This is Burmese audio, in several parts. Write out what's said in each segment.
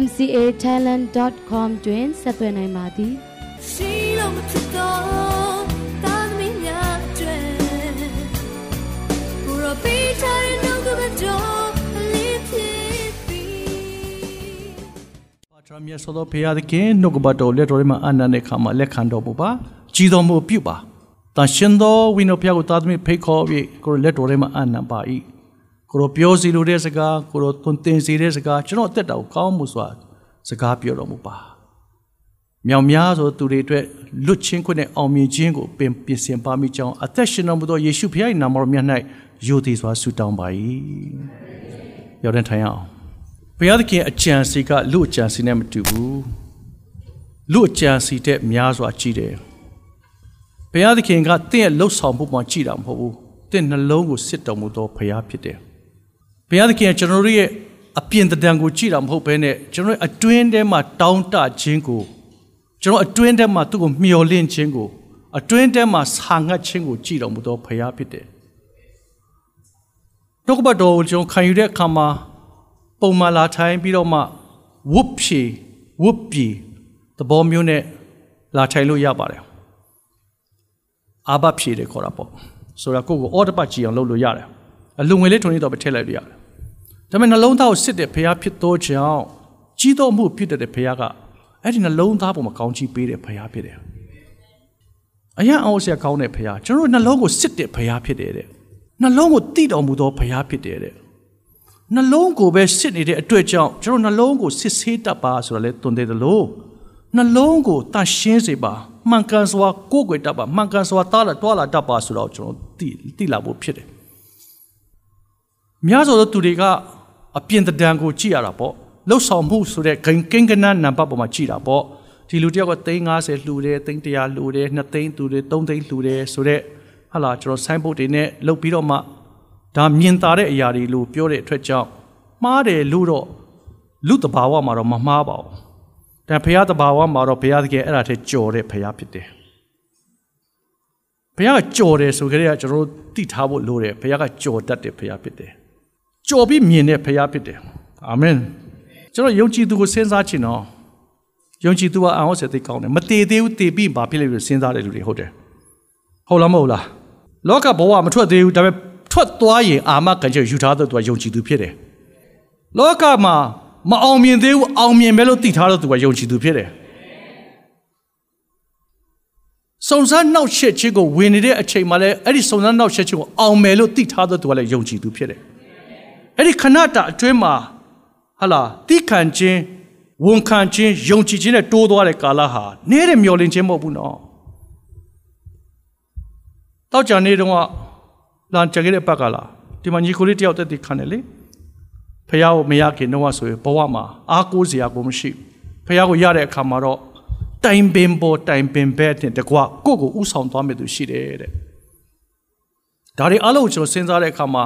mcatalent.com တွင်ဆက်သွယ်နိုင်ပါသည်ရှိလို့မဖြစ်တော့တာသမီးများကျွဲဘူရောပေးချင်နှုတ်ကပတော်လေးဖြစ်ပြီးပါထရမြတ်သောဖေရသခင်နှုတ်ကပတော်လက်တော်ထဲမှာအနန္တတဲ့ခါမှာလက်ခံတော်မူပါကြည်တော်မူပြုပါတန်ရှင်သောဝိနုဖျားကိုတာသမီးဖိတ်ခေါ်ပြီးကိုလက်တော်ထဲမှာအနန္တပါ၏ ကိုရောပြောစီလိုတဲ့စကားကိုရောသွန်သင်စီတဲ့စကားကျွန်တော်အသက်တာကိုကောင်းမှုစွာစကားပြောတော်မူပါမြောင်များသောသူတွေအတွက်လွတ်ချင်းခွင့်နဲ့အောင်မြင်ခြင်းကိုပင်ပြင်ဆင်ပါမိကြောင်းအသက်ရှင်တော်မူသောယေရှုဖခင်၏နာမတော်မြတ်၌ယိုသည်စွာဆုတောင်းပါ၏ရောက်တဲ့ထိုင်အောင်ဘုရားသခင်အကြံစီကလူအကြံစီနဲ့မတူဘူးလူအကြံစီတဲ့များစွာကြည့်တယ်ဘုရားသခင်ကတင့်ရဲ့လှုပ်ဆောင်မှုပေါ်ကြည့်တာမဟုတ်ဘူးတင့်နှလုံးကိုစစ်တော်မူသောဘုရားဖြစ်တယ် ဘုရားသခင်ကကျွန်တော်တို့ရဲ့အပြင်တံကိုကြည့်တာမဟုတ်ဘဲနဲ့ကျွန်တော်အတွင်းထဲမှာတောင်းတခြင်းကိုကျွန်တော်အတွင်းထဲမှာသူ့ကိုမျှော်လင့်ခြင်းကိုအတွင်းထဲမှာဆာငတ်ခြင်းကိုကြည့်တော်မူသောဖခင်ဖြစ်တယ်။နှုတ်ကပတ်တော်ကိုကျွန်တော်ခံယူတဲ့အခါမှာပုံမှန်လာထိုင်ပြီးတော့မှဝုတ်ဖြေဝုတ်ပြေသဘောမျိုးနဲ့လာထိုင်လို့ရပါတယ်။အာဘဖြေတယ်ခေါ်တာပေါ့။ဆိုတော့ကိုယ့်ကိုအော်တပတ်ကြည့်အောင်လုပ်လို့ရတယ်။အလုံငွေလေးထုံနေတော့ပဲထည့်လိုက်လို့ရတယ် ဒါပေမဲ့နှလုံးသားကိုစစ်တဲ့ဖခင်ဖြစ်သောကြောင့်ကြီးတော်မှုဖြစ်တဲ့ဖခင်ကအဲ့ဒီနှလုံးသားပေါ်မှာကောင်းချီးပေးတဲ့ဖခင်ဖြစ်တယ်အရင်အောင်ဆရာကောင်းတဲ့ဖခင်ကျွန်တော်နှလုံးကိုစစ်တဲ့ဖခင်ဖြစ်တယ်တဲ့နှလုံးကိုတိတော်မူသောဖခင်ဖြစ်တယ်တဲ့နှလုံးကိုပဲစစ်နေတဲ့အတွက်ကြောင့်ကျွန်တော်နှလုံးကိုစစ်ဆေးတတ်ပါဆိုတော့လေတွင်တယ်လို့နှလုံးကိုတန့်ရှင်းစေပါမှန်ကန်စွာကိုယ်ွယ်တတ်ပါမှန်ကန်စွာတားလာတွားလာတတ်ပါဆိုတော့ကျွန်တော်တိတိလာဖို့ဖြစ်တယ်များစွာသောသူတွေက အပြင်တံကိုကြည့်ရတာပေါ့လှုပ်ဆောင်မှုဆိုတဲ့ဂိန်ကိန်းကနနံပါတ်ပေါ်မှာကြည့်တာပေါ့ဒီလူတယောက်က350လှူတယ်300လှူတယ်2သိန်းလှူတယ်3သိန်းလှူတယ်ဆိုတော့ဟာလာကျွန်တော်ဆိုင်းဘုတ်တွေနဲ့လှုပ်ပြီးတော့မှဒါမြင်သာတဲ့အရာတွေလို့ပြောတဲ့အတွက်ကြောင့်မှားတယ်လို့တော့လူတဘာဝမှာတော့မမှားပါဘူးဒါဘုရားတဘာဝမှာတော့ဘုရားတကယ်အဲ့ဒါထဲကြော်တဲ့ဘုရားဖြစ်တယ်ဘုရားကကြော်တယ်ဆိုကြတဲ့ကကျွန်တော်တို့သိထားဖို့လိုတယ်ဘုရားကကြော်တတ်တဲ့ဘုရားဖြစ်တယ် ကြော်ပြီးမြင်တဲ့ဖခင်ဖြစ်တယ်အာမင်ကျွန်တော်ယုံကြည်သူကိုစဉ်းစားချင်တော့ယုံကြည်သူကအံ့ဩစရာသိကောင်းတယ်မတည်သေးဘူးတည်ပြီးဘာဖြစ်လဲလို့စဉ်းစားတဲ့လူတွေဟုတ်တယ်ဟုတ်လားမဟုတ်လားလောကဘဝမထွက်သေးဘူးဒါပေမဲ့ထွက်သွားရင်အာမခံချက်ယူထားတဲ့သူကယုံကြည်သူဖြစ်တယ်လောကမှာမအောင်မြင်သေးဘူးအောင်မြင်ပဲလို့သိထားတဲ့သူကယုံကြည်သူဖြစ်တယ်စုံစမ်းနှောက်ရှက်ခြင်းကိုဝင်နေတဲ့အချိန်မှာလည်းအဲ့ဒီစုံစမ်းနှောက်ရှက်ခြင်းကိုအောင်မယ်လို့သိထားတဲ့သူကလည်းယုံကြည်သူဖြစ်တယ် အဲ့ဒီခဏတာအတွင်းမှာဟလာတိခံခြင်းဝန်ခံခြင်းယုံကြည်ခြင်းနဲ့တိုးသွားတဲ့ကာလဟာနည်းတဲ့မျောလင့်ခြင်းမဟုတ်ဘူးနော်တောက်ကြနေတော့လန်ကြခဲ့တဲ့ဘက်ကလာဒီမှာညီကိုလေးတယောက်တက်တည်ခံတယ်လေဖះကိုမရခင်တော့ဆိုရင်ဘဝမှာအားကိုးစရာကိုမရှိဖះကိုရတဲ့အခါမှာတော့တိုင်ပင်ပေါ်တိုင်ပင်ဘက်နဲ့တကွကိုယ့်ကိုဥဆောင်သွားမယ်သူရှိတယ်တဲ့ဒါတွေအလုံးကျွန်တော်စဉ်းစားတဲ့အခါမှာ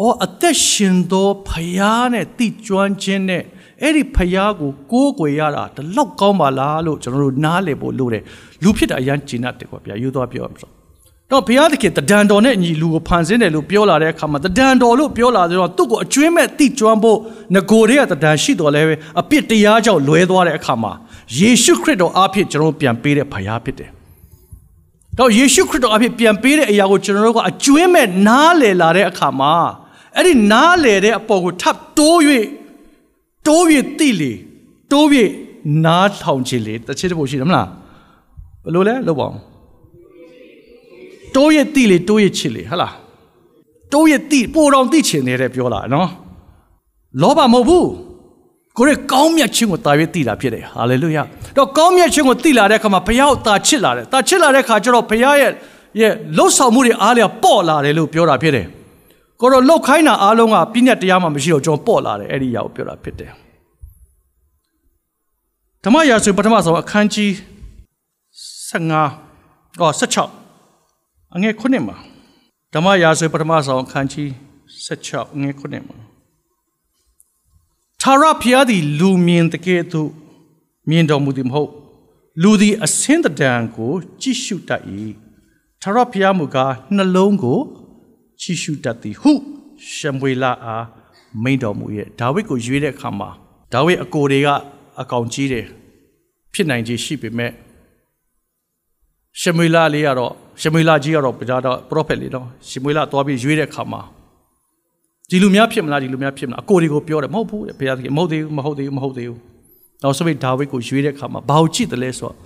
အော်အသက်ရှင်သောဖယားနဲ့တိကျွမ်းခြင်းနဲ့အဲ့ဒီဖယားကိုကိုးကွယ်ရတာဒီလောက်ကောင်းပါလားလို့ကျွန်တော်တို့နားလည်ဖို့လိုတယ်လူဖြစ်တာအရန်ကျင်တတ်တယ်ကွာဗျာယူသွားပြောမှာဆိုတော့ဘုရားသခင်တဒံတော်နဲ့ညီလူကိုဖန်ဆင်းတယ်လို့ပြောလာတဲ့အခါမှာတဒံတော်လို့ပြောလာတဲ့တော့သူ့ကိုအကျွင်းမဲ့တိကျွမ်းဖို့ငကိုတွေကတဒံရှိတော်လဲပဲအပြစ်တရားကြောင့်လွဲသွားတဲ့အခါမှာယေရှုခရစ်တော်အားဖြင့်ကျွန်တော်ပြန်ပေးတဲ့ဘုရားဖြစ်တယ်တော့ယေရှုခရစ်တော်အဖြစ်ပြန်ပေးတဲ့အရာကိုကျွန်တော်တို့ကအကျွင်းမဲ့နားလည်လာတဲ့အခါမှာ အဲ့ဒီနားလေတဲ့အပေါ်ကိုထပ်တိုး၍တိုး၍တိလေတိုး၍နားထောင်ခြင်းလေတစ်ချက်တဖို့ရှိတယ်မလားဘယ်လိုလဲလုပ်ပါအောင်တိုး၍တိလေတိုး၍ချစ်လေဟဟလားတိုး၍တိပိုတော်တိချင်တယ်တဲ့ပြောလာနော်လောဘမဟုတ်ဘူးကိုရဲကောင်းမြတ်ခြင်းကိုတာ၍တိလာဖြစ်တယ်ဟာလေလုယာတော့ကောင်းမြတ်ခြင်းကိုတိလာတဲ့အခါမှာဘုရားကိုတာချစ်လာတယ်တာချစ်လာတဲ့အခါကျတော့ဘုရားရဲ့ရဲ့လှုပ်ဆောင်မှုတွေအားလျော်ပေါ့လာတယ်လို့ပြောတာဖြစ်တယ် ကိုတော့လောက်ခိုင်းတာအားလုံးကပြည့်ညက်တရားမှမရှိတော့ကျွန်တော်ပေါ့လာတယ်အဲ့ဒီအရာကိုပြောတာဖြစ်တယ်ဓမ္မရာဇဝင်ပထမဆုံးအခန်းကြီး15အော်16အငယ်9မှာဓမ္မရာဇဝင်ပထမဆုံးအခန်းကြီး16အငယ်9မှာသာရဖျားသည်လူမြင်တကယ်သို့မြင်တော်မူသည်မဟုတ်လူသည်အစင်းတံကို ကြည့်ရှုတတ်၏သာရဖျားမူကားနှလုံးကို ကြည့်ရှုတတ်သည်ဟုရှမွေလာအားမိန်တော်မူရဲ့ဒါဝိဒ်ကိုရွေးတဲ့အခါမှာဒါဝိဒ်အကိုတွေကအကောင်ကြီးတယ်ဖြစ်နိုင်ခြေရှိပေမဲ့ရှမွေလာလေးကတော့ရှမွေလာကြီးကတော့ပြတာတော့ပရောဖက်လေးတော့ရှမွေလာသွားပြီးရွေးတဲ့အခါမှာဒီလူများဖြစ်မလားဒီလူများဖြစ်မလားအကိုတွေကိုပြောတယ်မဟုတ်ဘူးတဲ့ဘုရားသခင်မဟုတ်သေးဘူးမဟုတ်သေးဘူးမဟုတ်သေးဘူးနောက်ဆုံးဒါဝိဒ်ကိုရွေးတဲ့အခါမှာဘာကိုကြည့်တယ်လဲဆိုတော့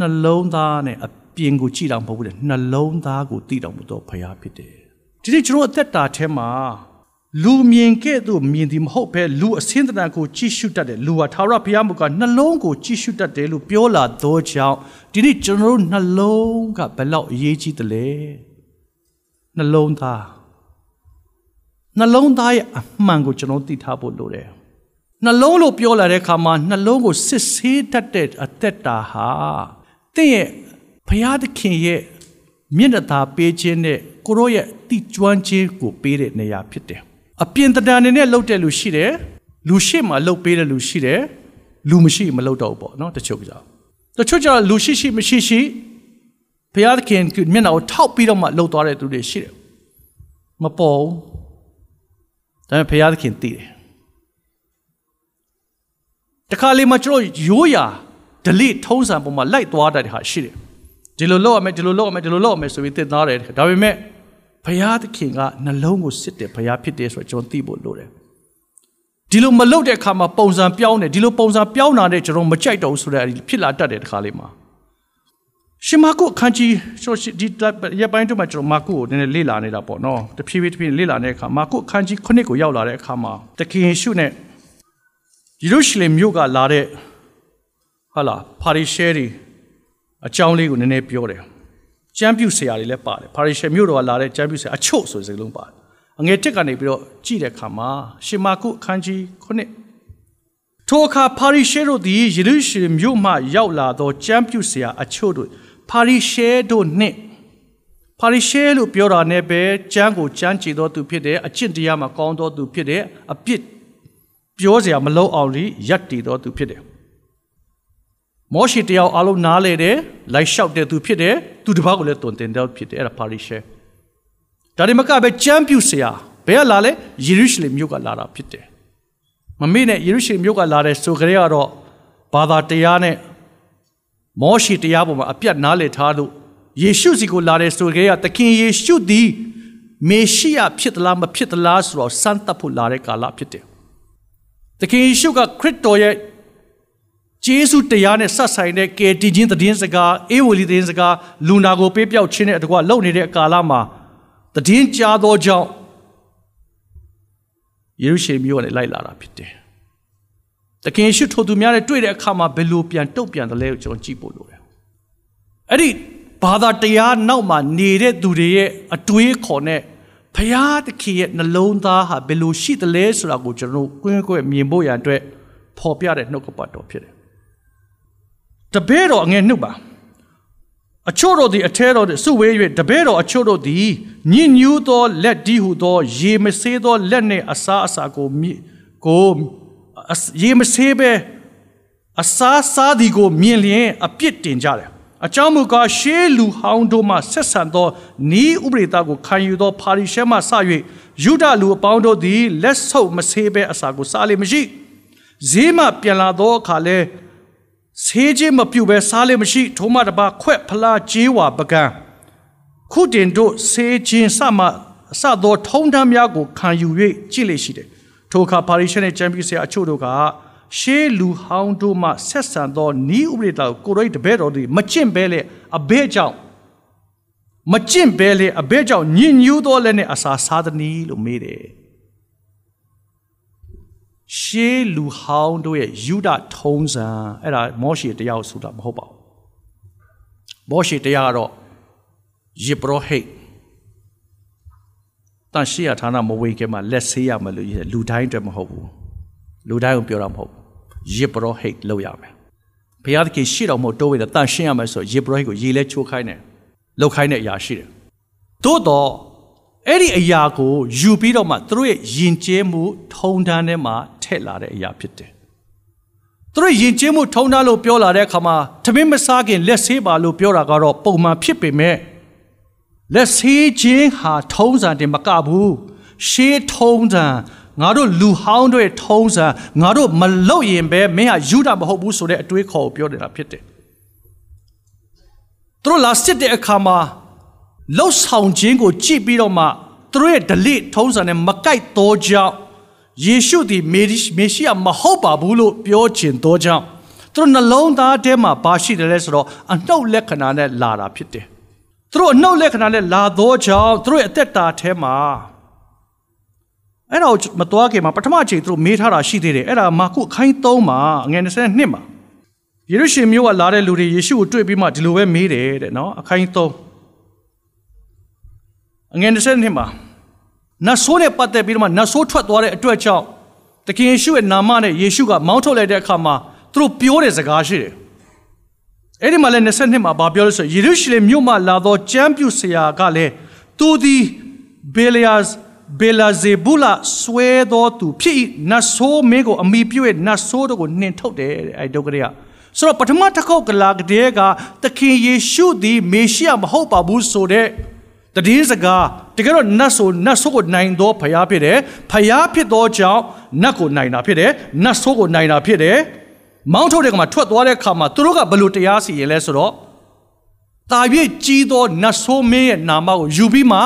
နှလုံးသားနဲ့အပြင်ကိုကြည့်တော့မဟုတ်ဘူးတဲ့နှလုံးသားကိုသိတော်မူသောဘုရားဖြစ်တယ် ဒီနေ့ကျွန်တော်အသက်တာထဲမှာလူမြင်ကဲ့သို့မြင်သည်မဟုတ်ဘဲလူအစင်းတန်ကိုကြည့်ရှုတတ်တယ်လူဟာသာရဘုရားမူကနှလုံးကိုကြည့်ရှုတတ်တယ်လို့ပြောလာသောကြောင့်ဒီနေ့ကျွန်တော်တို့နှလုံးကဘယ်လောက်အရေးကြီးတယ်လဲနှလုံးသားနှလုံးသားရဲ့အမှန်ကိုကျွန်တော်သိထားဖို့လိုတယ်နှလုံးလို့ပြောလာတဲ့အခါမှာနှလုံးကိုစစ်ဆေးတတ်တဲ့အသက်တာဟာတင့်ရဲ့ဘုရားသခင်ရဲ့မျက်နှာသာပေးခြင်းနဲ့ ကိုရောရဲ့တိကျွမ်းခြင်းကိုပေးတဲ့နေရာဖြစ်တယ်အပြင်တံနေနဲ့လှုပ်တဲ့လူရှိတယ်လူရှိမှလှုပ်ပေးတဲ့လူရှိတယ်လူမရှိမလှုပ်တော့ဘူးပေါ့နော်တချို့ကြောင့်တချို့ကြောင့်လူရှိရှိမရှိရှိဘုရားသခင်မျက်နှာကိုထောက်ပြီးတော့မှလှုပ်သွားတဲ့သူတွေရှိတယ်မပေါ်ဘူးဒါပေမဲ့ဘုရားသခင်သိတယ်တခါလေမှကျွန်တော်ရိုးရာဒလိထုံးစံပေါ်မှာလိုက်သွားတဲ့ဟာရှိတယ်ဒီလိုလုပ်ရမယ်ဒီလိုလုပ်ရမယ်ဒီလိုလုပ်ရမယ်ဆိုပြီးသင်သားတယ်ဒါပေမဲ့ ဘုရားသခင်ကနှလုံးကိုစစ်တယ်ဘုရားဖြစ်တယ်ဆိုတော့ကျွန်တော်သိဖို့လိုတယ်ဒီလိုမလုပ်တဲ့အခါမှာပုံစံပြောင်းတယ်ဒီလိုပုံစံပြောင်းတာနဲ့ကျွန်တော်မကြိုက်တော့ဘူးဆိုတဲ့ဖြစ်လာတတ်တယ်တခါလေးမှာရှင်မာကုအခန်းကြီးဆိုဒီရပိုင်းတို့မှာကျွန်တော်မာကုကိုနည်းနည်းလေ့လာနေတာပေါ့နော်တဖြည်းဖြည်းတဖြည်းလေ့လာနေတဲ့အခါမာကုအခန်းကြီး9ကိုရောက်လာတဲ့အခါမှာတခင်ယေရှုနဲ့ယေရုရှလင်မြို့ကလာတဲ့ဟာလာပါရီရှဲတွေအကြောင်းလေးကိုနည်းနည်းပြောတယ် ကျမ်းပြုဆရာတွေလည်းပါတယ်ပါရီရှဲမြို့တော်ကလာတဲ့ကျမ်းပြုဆရာအချို့ဆိုတဲ့စကားလုံးပါတယ်အငယ်တက်ကနေပြီးတော့ကြည့်တဲ့အခါမှာရှင်မာကုအခန်းကြီး9ထိုအခါပါရီရှဲတို့သည်ယေရုရှလင်မြို့မှရောက်လာသောကျမ်းပြုဆရာအချို့တို့ပါရီရှဲတို့နှင့်ပါရီရှဲလို့ပြောတာနဲ့ပဲကျမ်းကိုကျမ်းကြည်တော်သူဖြစ်တဲ့အကျင့်တရားမှာကောင်းတော်သူဖြစ်တဲ့အပြစ်ပြောစရာမလုံးအောင်လိယက်တည်တော်သူဖြစ်တယ် မောရှိတယောက်အလုံးနားလေတယ်လိုက်လျှောက်တဲ့သူဖြစ်တယ်သူတစ်ပါးကိုလည်းတုန်တင်တဲ့ဖြစ်တယ်အဲ့ဒါပါရီရှဲဒါဒီမကပဲကျမ်းပြုဆရာဘယ်ကလာလဲယေရုရှလင်မြို့ကလာတာဖြစ်တယ်မမေ့နဲ့ယေရုရှလင်မြို့ကလာတဲ့ဆိုကြရတော့ဘာသာတရားနဲ့မောရှိတရားပေါ်မှာအပြတ်နားလည်ထားလို့ယေရှုစီကိုလာတဲ့ဆိုကြရသခင်ယေရှုသည်မေရှိယဖြစ်သလားမဖြစ်သလားဆိုတော့စမ်းသပ်ဖို့လာတဲ့ကာလဖြစ်တယ်သခင်ယေရှုကခရစ်တော်ရဲ့ ဂျေစုတရားနဲ့ဆက်ဆိုင်တဲ့ကယ်တင်ခြင်းသတင်းစကားအေဝံဂေလိသတင်းစကားလူနာကိုပေးပြောက်ခြင်းနဲ့အတကွလုပ်နေတဲ့ကာလမှာသတင်းကြားသောကြောင့်ယေရုရှလင်မြို့ကနေလိုက်လာတာဖြစ်တယ်။တခင်ရှုထိုသူများနဲ့တွေ့တဲ့အခါမှာဘယ်လိုပြန်တုတ်ပြန်တယ်လဲကိုကျွန်တော်ကြည့်ဖို့လိုတယ်။အဲ့ဒီဘာသာတရားနောက်မှာနေတဲ့သူတွေရဲ့အတွေးခေါ်နဲ့ဖရာသခင်ရဲ့နှလုံးသားဟာဘယ်လိုရှိတယ်လဲဆိုတာကိုကျွန်တော်ကွင်းကွင်းမြင်ဖို့ရန်အတွက်ဖော်ပြတဲ့နှုတ်ကပတ်တော်ဖြစ်တယ် တပည့်တော်အငယ်နှုတ်ပါအချို့တို့သည်အထဲတော်စုဝေး၍တပည့်တော်အချို့တို့သည်ညဉ့်ညူးသောလက်ဒီဟုသော ရေမဆေးသောလက်နှင့်အစားအစာကိုကိုရေမဆေးပဲအစားစားသည်ကိုမြင်လျင်အပြစ်တင်ကြတယ်အကြောင်းမူကားရှေးလူဟောင်းတို့မှဆက်ဆံသောဤဥပရိသကိုခံယူသောပါရိရှဲမှစ၍ယူဒလူအပေါင်းတို့သည်လက်ဆုပ်မဆေးပဲအစာကိုစားလိမ့်မရှိဈေးမှပြန်လာသောအခါလဲ ဆေးခြင်းမပြုတ်ပဲစားလေမရှိထိုမှတပါခွက်ဖလားကြေးဝါပကံခုတင်တို့ဆေးခြင်းစမှအစသောထုံးတမ်းများကိုခံယူ၍ကြည့်လေရှိတယ်ထိုအခါပါရိရှဲနဲ့ကျမ်းပြဆရာအချို့တို့ကရှေးလူဟောင်းတို့မှဆက်ဆံသောဤဥပဒေတော်ကိုရိတ်တပည့်တော်သည်မကျင့်ဘဲလေအဘဲကြောင့်မကျင့်ဘဲလေအဘဲကြောင့်ညင်ညူးသောလည်းနဲ့အစာစားသည်နီလို့မေးတယ် ရှေးလူဟောင်းတို့ရဲ့ယူဒထုံးစံအဲ့ဒါမောရှေတရားကိုဆိုတာမဟုတ်ပါဘူးမောရှေတရားကတော့ယေဘရဟိတ်တန်ရှေ့ရဌာနမဝေကဲမှာလက်ဆေးရမလို့လူတိုင်းအတွက်မဟုတ်ဘူးလူတိုင်းကိုပြောတာမဟုတ်ယေဘရဟိတ်လောက်ရမယ်ဘုရားသခင်ရှေ့တော်မှာတိုးဝဲတယ်တန်ရှင်းရမယ်ဆိုယေဘရဟိကိုရေလဲချိုးခိုင်းတယ်လှုပ်ခိုင်းတဲ့အရာရှိတယ်သို့တော့အဲ့ဒီအရာကိုယူပြီးတော့မှသူတို့ရဲ့ယဉ်ကျေးမှုထုံတန်းထဲမှာ ထည့်လာတဲ့အရာဖြစ်တယ်သူတို့ယဉ်ကျေးမှုထုံတန်းလို့ပြောလာတဲ့အခါမှာသမင်းမစားခင်လက်ဆေးပါလို့ပြောတာကတော့ပုံမှန်ဖြစ်ပေမဲ့လက်ဆေးခြင်းဟာထုံးစံတင်မကဘူးရှေးထုံးစံငါတို့လူဟောင်းတွေထုံးစံငါတို့မလုတ်ရင်ပဲမင်းဟာယူတာမဟုတ်ဘူးဆိုတဲ့အတွေးခေါ်ကိုပြောနေတာဖြစ်တယ်သူတို့လာစစ်တဲ့အခါမှာလှုပ်ဆောင်ခြင်းကိုကြည့်ပြီးတော့မှသူတို့ရဲ့ delete ထုံးစံနဲ့မကိုက်တော့ကြောင်း ယေရှုသည်မေမေရှိယမဟုတ်ပါဘူးလို့ပြောချင်တော့ကြောင်းသူတို့နှလုံးသားထဲမှာဘာရှိတယ်လဲဆိုတော့အနှုတ်လက္ခဏာနဲ့လာတာဖြစ်တယ်သူတို့အနှုတ်လက္ခဏာနဲ့လာတော့ကြောင်းသူတို့ရဲ့အသက်တာထဲမှာအဲ့တော့မတော်ခင်မှာပထမအချိန်သူတို့မေးထားတာရှိသေးတယ်အဲ့ဒါမာကုအခိုင်း3မှာငွေ22မှာယေရုရှလင်မြို့ကလာတဲ့လူတွေယေရှုကိုတွေ့ပြီးမှဒီလိုပဲမေးတယ်တဲ့နော်အခိုင်း3အငယ်22မှာ နတ်ဆိုးနဲ့ပတ်သက်ပြီးတော့မှနတ်ဆိုးထွက်သွားတဲ့အတွက်ကြောင့်တခင်ယေရှုရဲ့နာမနဲ့ယေရှုကမောင်းထုတ်လိုက်တဲ့အခါမှာသူတို့ပြောတဲ့စကားရှိတယ်အဲ့ဒီမှာလည်း22မှာဗာပြောလို့ဆိုယေရုရှလင်မြို့မှာလာသောကျမ်းပြုဆရာကလည်းသူသည်ဘေလီယာစ်ဘေလာဇေဘူလာဆွဲသောသူဖြစ်၏နတ်ဆိုးမင်းကိုအမိပြုတ်နတ်ဆိုးတို့ကိုနှင်ထုတ်တယ်အဲ့ဒုက္ခတွေကဆိုတော့ပထမတစ်ခေါက်ကလာကတဲ့ကသခင်ယေရှုသည်မေရှိယမဟုတ်ပါဘူးဆိုတဲ့ တည်င်းစကားတကယ်တော့နတ်ဆိုနတ်ဆိုးကိုနိုင်သောဖျားဖြစ်တယ်ဖျားဖြစ်သောကြောင့်နတ်ကိုနိုင်တာဖြစ်တယ်နတ်ဆိုးကိုနိုင်တာဖြစ်တယ်မောင်းထုတ်တဲ့ကမှာထွက်သွားတဲ့ခါမှာသူတို့ကဘယ်လိုတရားစီရင်လဲဆိုတော့တာပြည့်ကြီးသောနတ်ဆိုးမင်းရဲ့နာမကိုယူပြီးမှ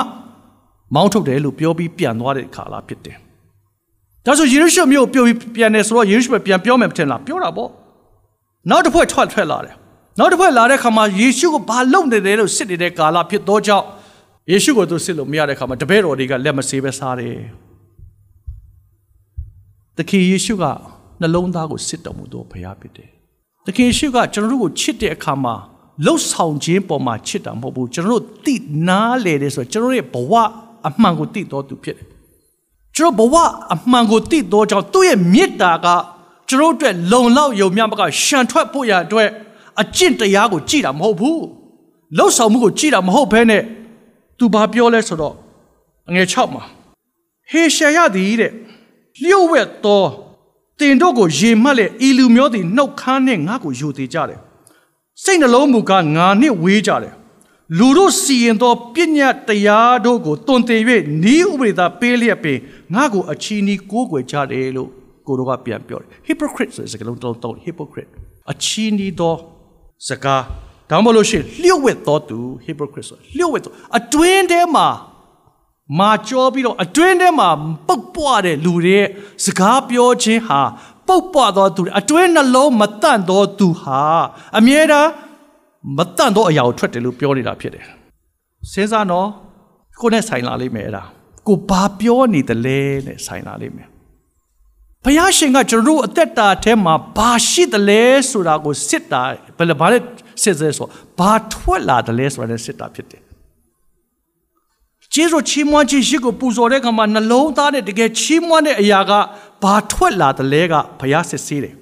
မောင်းထုတ်တယ်လို့ပြောပြီးပြန်သွားတဲ့ခါလာဖြစ်တယ်ဒါဆိုယေရုရှလင်မြို့ပြောပြီးပြန်တယ်ဆိုတော့ယေရုရှလင်ပြန်ပြောမယ်ထင်လားပြောတာပေါ့နောက်တစ်ဖွဲ့ထွက်ထွက်လာတယ်နောက်တစ်ဖွဲ့လာတဲ့ခါမှာယေရှုကိုဘာလုပ်နေတယ်လို့စစ်နေတဲ့ကာလဖြစ်သောကြောင့် ယေရှုကိုသူစစ်လို့မရတဲ့ခါမှာတပည့်တော်တွေကလက်မဆေးပဲစားတယ်။တခင်ယေရှုကနှလုံးသားကိုစစ်တော်မူသောဘုရားဖြစ်တယ်။တခင်ယေရှုကကျွန်တော်တို့ကိုချစ်တဲ့အခါမှာလှုပ်ဆောင်ခြင်းပေါ်မှာချစ်တာမဟုတ်ဘူးကျွန်တော်တို့တိနားလေတယ်ဆိုတော့ကျွန်တော်ရဲ့ဘဝအမှန်ကိုသိတော်သူဖြစ်တယ်။ကျွန်တော်ဘဝအမှန်ကိုသိတော်ကြောင့်သူ့ရဲ့မေတ္တာကကျွန်တော်တို့အတွက်လုံလောက်ယုံမြမကရှံထွက်ဖို့ရအတွက်အကျင့်တရားကိုကြည်တာမဟုတ်ဘူး။လှုပ်ဆောင်မှုကိုကြည်တာမဟုတ်ဘဲနဲ့ သူဘာပြောလဲဆိုတော့အငယ်6မှာဟေရှာယသည်တဲ့လျှို့ဝှက်သောတင်တို့ကိုရေမှတ်လေဤလူမျိုးသည်နှုတ်ခမ်းနဲ့ငါ့ကိုယူသေးကြတယ်စိတ်နှလုံးမူကားငါနှင့်ဝေးကြတယ်လူတို့စီရင်သောပညာတရားတို့ကိုတွင်တင်၍ဤဥပဒေသာပေးလျက်ပင်ငါ့ကိုအချီးနီးကိုးကွယ်ကြတယ်လို့ကိုတို့ကပြန်ပြောတယ် hypocrite ဆိုတဲ့စကားလုံးတော့ hypocrite အချီးနီးသောစကား ဒါမှမဟုတ်လို့ရှိရင်လျှို့ဝှက်တော်သူ hypocrite ဆိုလျှို့ဝှက်တော်အတွင်းထဲမှာမာကြောပြီးတော့အတွင်းထဲမှာပုတ်ပွားတဲ့လူတွေရဲ့စကားပြောခြင်းဟာပုတ်ပွားတော်သူအတွင်းနှလုံးမတန့်တော်သူဟာအမြဲတမ်းမတန့်သောအရာကိုထွက်တယ်လို့ပြောနေတာဖြစ်တယ်စဉ်းစားနော်ကိုနဲ့ဆိုင်လာလိမ့်မယ်အဲ့ဒါကိုဘာပြောနေတယ်လဲနဲ့ဆိုင်လာလိမ့်မယ်ဘုရားရှင်ကကျွန်တော်တို့အသက်တာထဲမှာဘာရှိတယ်လဲဆိုတာကိုစစ်တာဘယ်လိုဘာလဲ စစ်စေဆိုဘာထွက်လာတယ်လဲဆိုတာနဲ့စစ်တာဖြစ်တယ်ကျေးဇူးချီးမွမ်းခြင်းရှိကိုပူဇော်တဲ့ခါမှာနှလုံးသားနဲ့တကယ်ချီးမွမ်းတဲ့အရာကဘာထွက်လာတယ်လဲကဘုရားစစ်ဆေးတယ်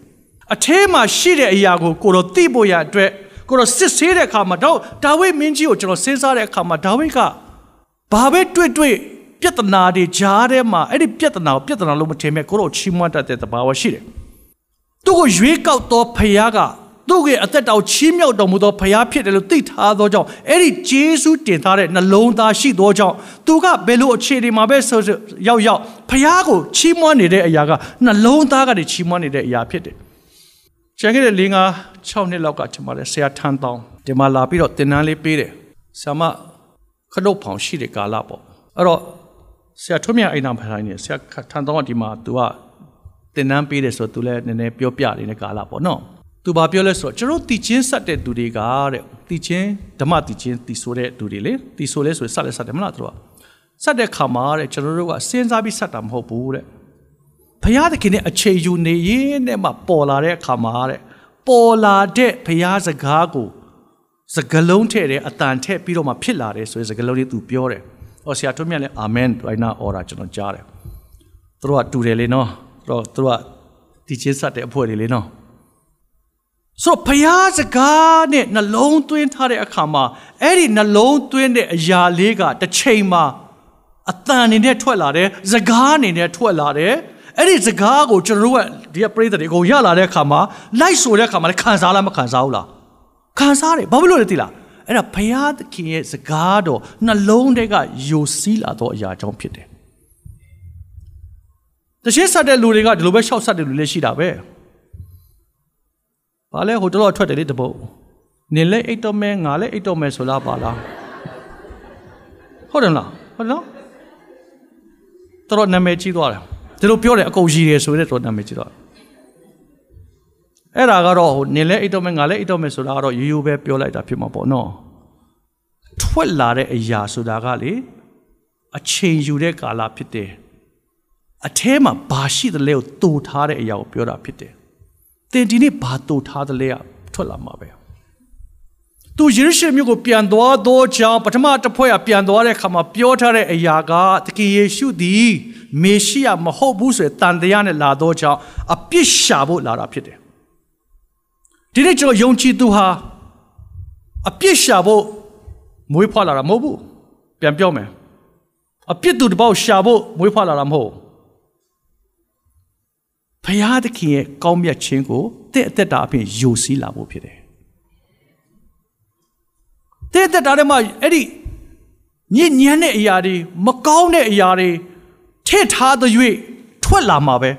အထဲမှာရှိတဲ့အရာကိုကိုတော့သိဖို့ရအတွက်ကိုတော့စစ်ဆေးတဲ့အခါမှာတော့ဒါဝိမင်းကြီးကိုကျွန်တော်စဉ်းစားတဲ့အခါမှာဒါဝိကဘာပဲတွေ့တွေ့ပြဿနာတွေကြားထဲမှာအဲ့ဒီပြဿနာကိုပြဿနာလို့မထင်မဲ့ကိုတော့ချီးမွမ်းတတ်တဲ့သဘာဝရှိတယ်သူ့ကိုရွေးကောက်သောဖခင်က သူ့ရဲ့အသက်တော်ချီးမြှောက်တော်မူသောဖခင်ဖြစ်တယ်လို့သိထားသောကြောင့်အဲ့ဒီဂျေစုတင်ထားတဲ့နှလုံးသားရှိသောကြောင့်သူကဘယ်လိုအခြေအနေမှာပဲဆိုရောက်ရောက်ဖခင်ကိုချီးမွမ်းနေတဲ့အရာကနှလုံးသားကနေချီးမွမ်းနေတဲ့အရာဖြစ်တယ်။ကျန်ခဲ့တဲ့၄၅6နှစ်လောက်ကကျွန်မလည်းဆရာထန်းတောင်းဒီမှာလာပြီးတော့တင်နန်းလေးပေးတယ်။ဆရာမခလုတ်ဖောင်ရှိတဲ့ကာလပေါ့။အဲ့တော့ဆရာထွန်းမြတ်အိမ်နာဖိုင်နေဆရာထန်းတောင်းကဒီမှာ तू ကတင်နန်းပေးတယ်ဆိုတော့ तू လည်းနည်းနည်းပြောပြနေတဲ့ကာလပေါ့နော်။ သူဘာပြောလဲဆိုတော့ကျွန်တော်တည်ချင်းဆက်တဲ့သူတွေကတဲ့တည်ချင်းဓမ္မတည်ချင်းတည်ဆိုတဲ့သူတွေလေတည်ဆိုလဲဆိုဆက်လဲဆက်တယ်မလားသူတို့ကဆက်တဲ့ခါမှာတဲ့ကျွန်တော်တို့ကစဉ်းစားပြီးဆက်တာမဟုတ်ဘူးတဲ့ဘုရားသခင်နဲ့အခြေယူနေရင်တဲ့မှပေါ်လာတဲ့အခါမှာတဲ့ပေါ်လာတဲ့ဘုရားစကားကိုစကလုံးထဲ့တယ်အတန်ထည့်ပြီးတော့မှဖြစ်လာတယ်ဆိုရင်စကလုံးလေးသူပြောတယ်။ဟောဆရာထွန်းမြတ်လည်းအာမင်ဒိုင်နာအော်ရာကျွန်တော်ကြားတယ်။သူတို့ကတူတယ်လေနော်။သူတို့သူတို့ကတည်ချင်းဆက်တဲ့အဖွဲ့တွေလေနော်။ ဆိုတော့ဘုရားစကားနဲ့နှလုံးသွင်းထားတဲ့အခါမှာအဲ့ဒီနှလုံးသွင်းတဲ့အရာလေးကတစ်ချိန်မှာအတန်အနေနဲ့ထွက်လာတယ်စကားအနေနဲ့ထွက်လာတယ်အဲ့ဒီစကားကိုကျွန်တော်တို့ကဒီကပရိသတ်တွေကိုရလာတဲ့အခါမှာလိုက်ဆိုတဲ့အခါမှာလည်းခံစားလားမခံစားဘူးလားခံစားတယ်ဘာဖြစ်လို့လဲသိလားအဲ့ဒါဘုရားသခင်ရဲ့စကားတော်နှလုံးထဲကယိုစီးလာသောအရာကြောင့်ဖြစ်တယ်တရှိဆက်တဲ့လူတွေကဒီလိုပဲရှောက်ဆက်တဲ့လူလည်းရှိတာပဲ ဘာလဲဟိုတော့ထွက်တယ်လေတပုတ်နင်လည်းအိတ်တော်မဲငါလည်းအိတ်တော်မဲဆိုလားပါလားဟုတ်တယ်လားဟုတ်နော်တော်နာမည်ကြီးသွားတယ်ဒီလိုပြောတယ်အကုန်ကြီးတယ်ဆိုရဲတော်နာမည်ကြီးသွားတယ်အဲ့ဒါကတော့ဟိုနင်လည်းအိတ်တော်မဲငါလည်းအိတ်တော်မဲဆိုတာကတော့ရိုးရိုးပဲပြောလိုက်တာဖြစ်မှာပေါ့နော်ထွက်လာတဲ့အရာဆိုတာကလေအချိန်ယူတဲ့ကာလဖြစ်တယ်အแทမှာဘာရှိသလဲကိုတူထားတဲ့အရာကိုပြောတာဖြစ်တယ်။ သင်ဒီနေ့ဘာတူထားသလဲကထွက်လာမှာပဲ။သူယေရုရှလင်မြို့ကိုပြန်သွားသောကြောင့်ပထမတစ်ဖွဲ့ကပြန်သွားတဲ့အခါမှာပြောထားတဲ့အရာကသခင်ယေရှုသည်မေရှိယမဟုတ်ဘူးဆိုတဲ့တန်တရားနဲ့လာသောကြောင့်အပြစ်ရှာဖို့လာတာဖြစ်တယ်။ဒီနေ့ကျွန်တော်ယုံကြည်သူဟာအပြစ်ရှာဖို့မွေးဖွားလာတာမဟုတ်ဘူး။ပြန်ပြောမယ်။အပြစ်သူတစ်ပေါက်ရှာဖို့မွေးဖွားလာတာမဟုတ်ဘူး။ ဖရာသခင်ရဲ့ကောင်းမြတ်ခြင်းကိုတင့်အသက်တာအပြင်ယိုစီးလာဖို့ဖြစ်တယ်။တင့်အသက်တာထဲမှာအဲ့ဒီညဉ့်ညမ်းတဲ့အရာတွေမကောင်းတဲ့အရာတွေထည့်ထားတဲ့၍ထွက်လာမှာပဲ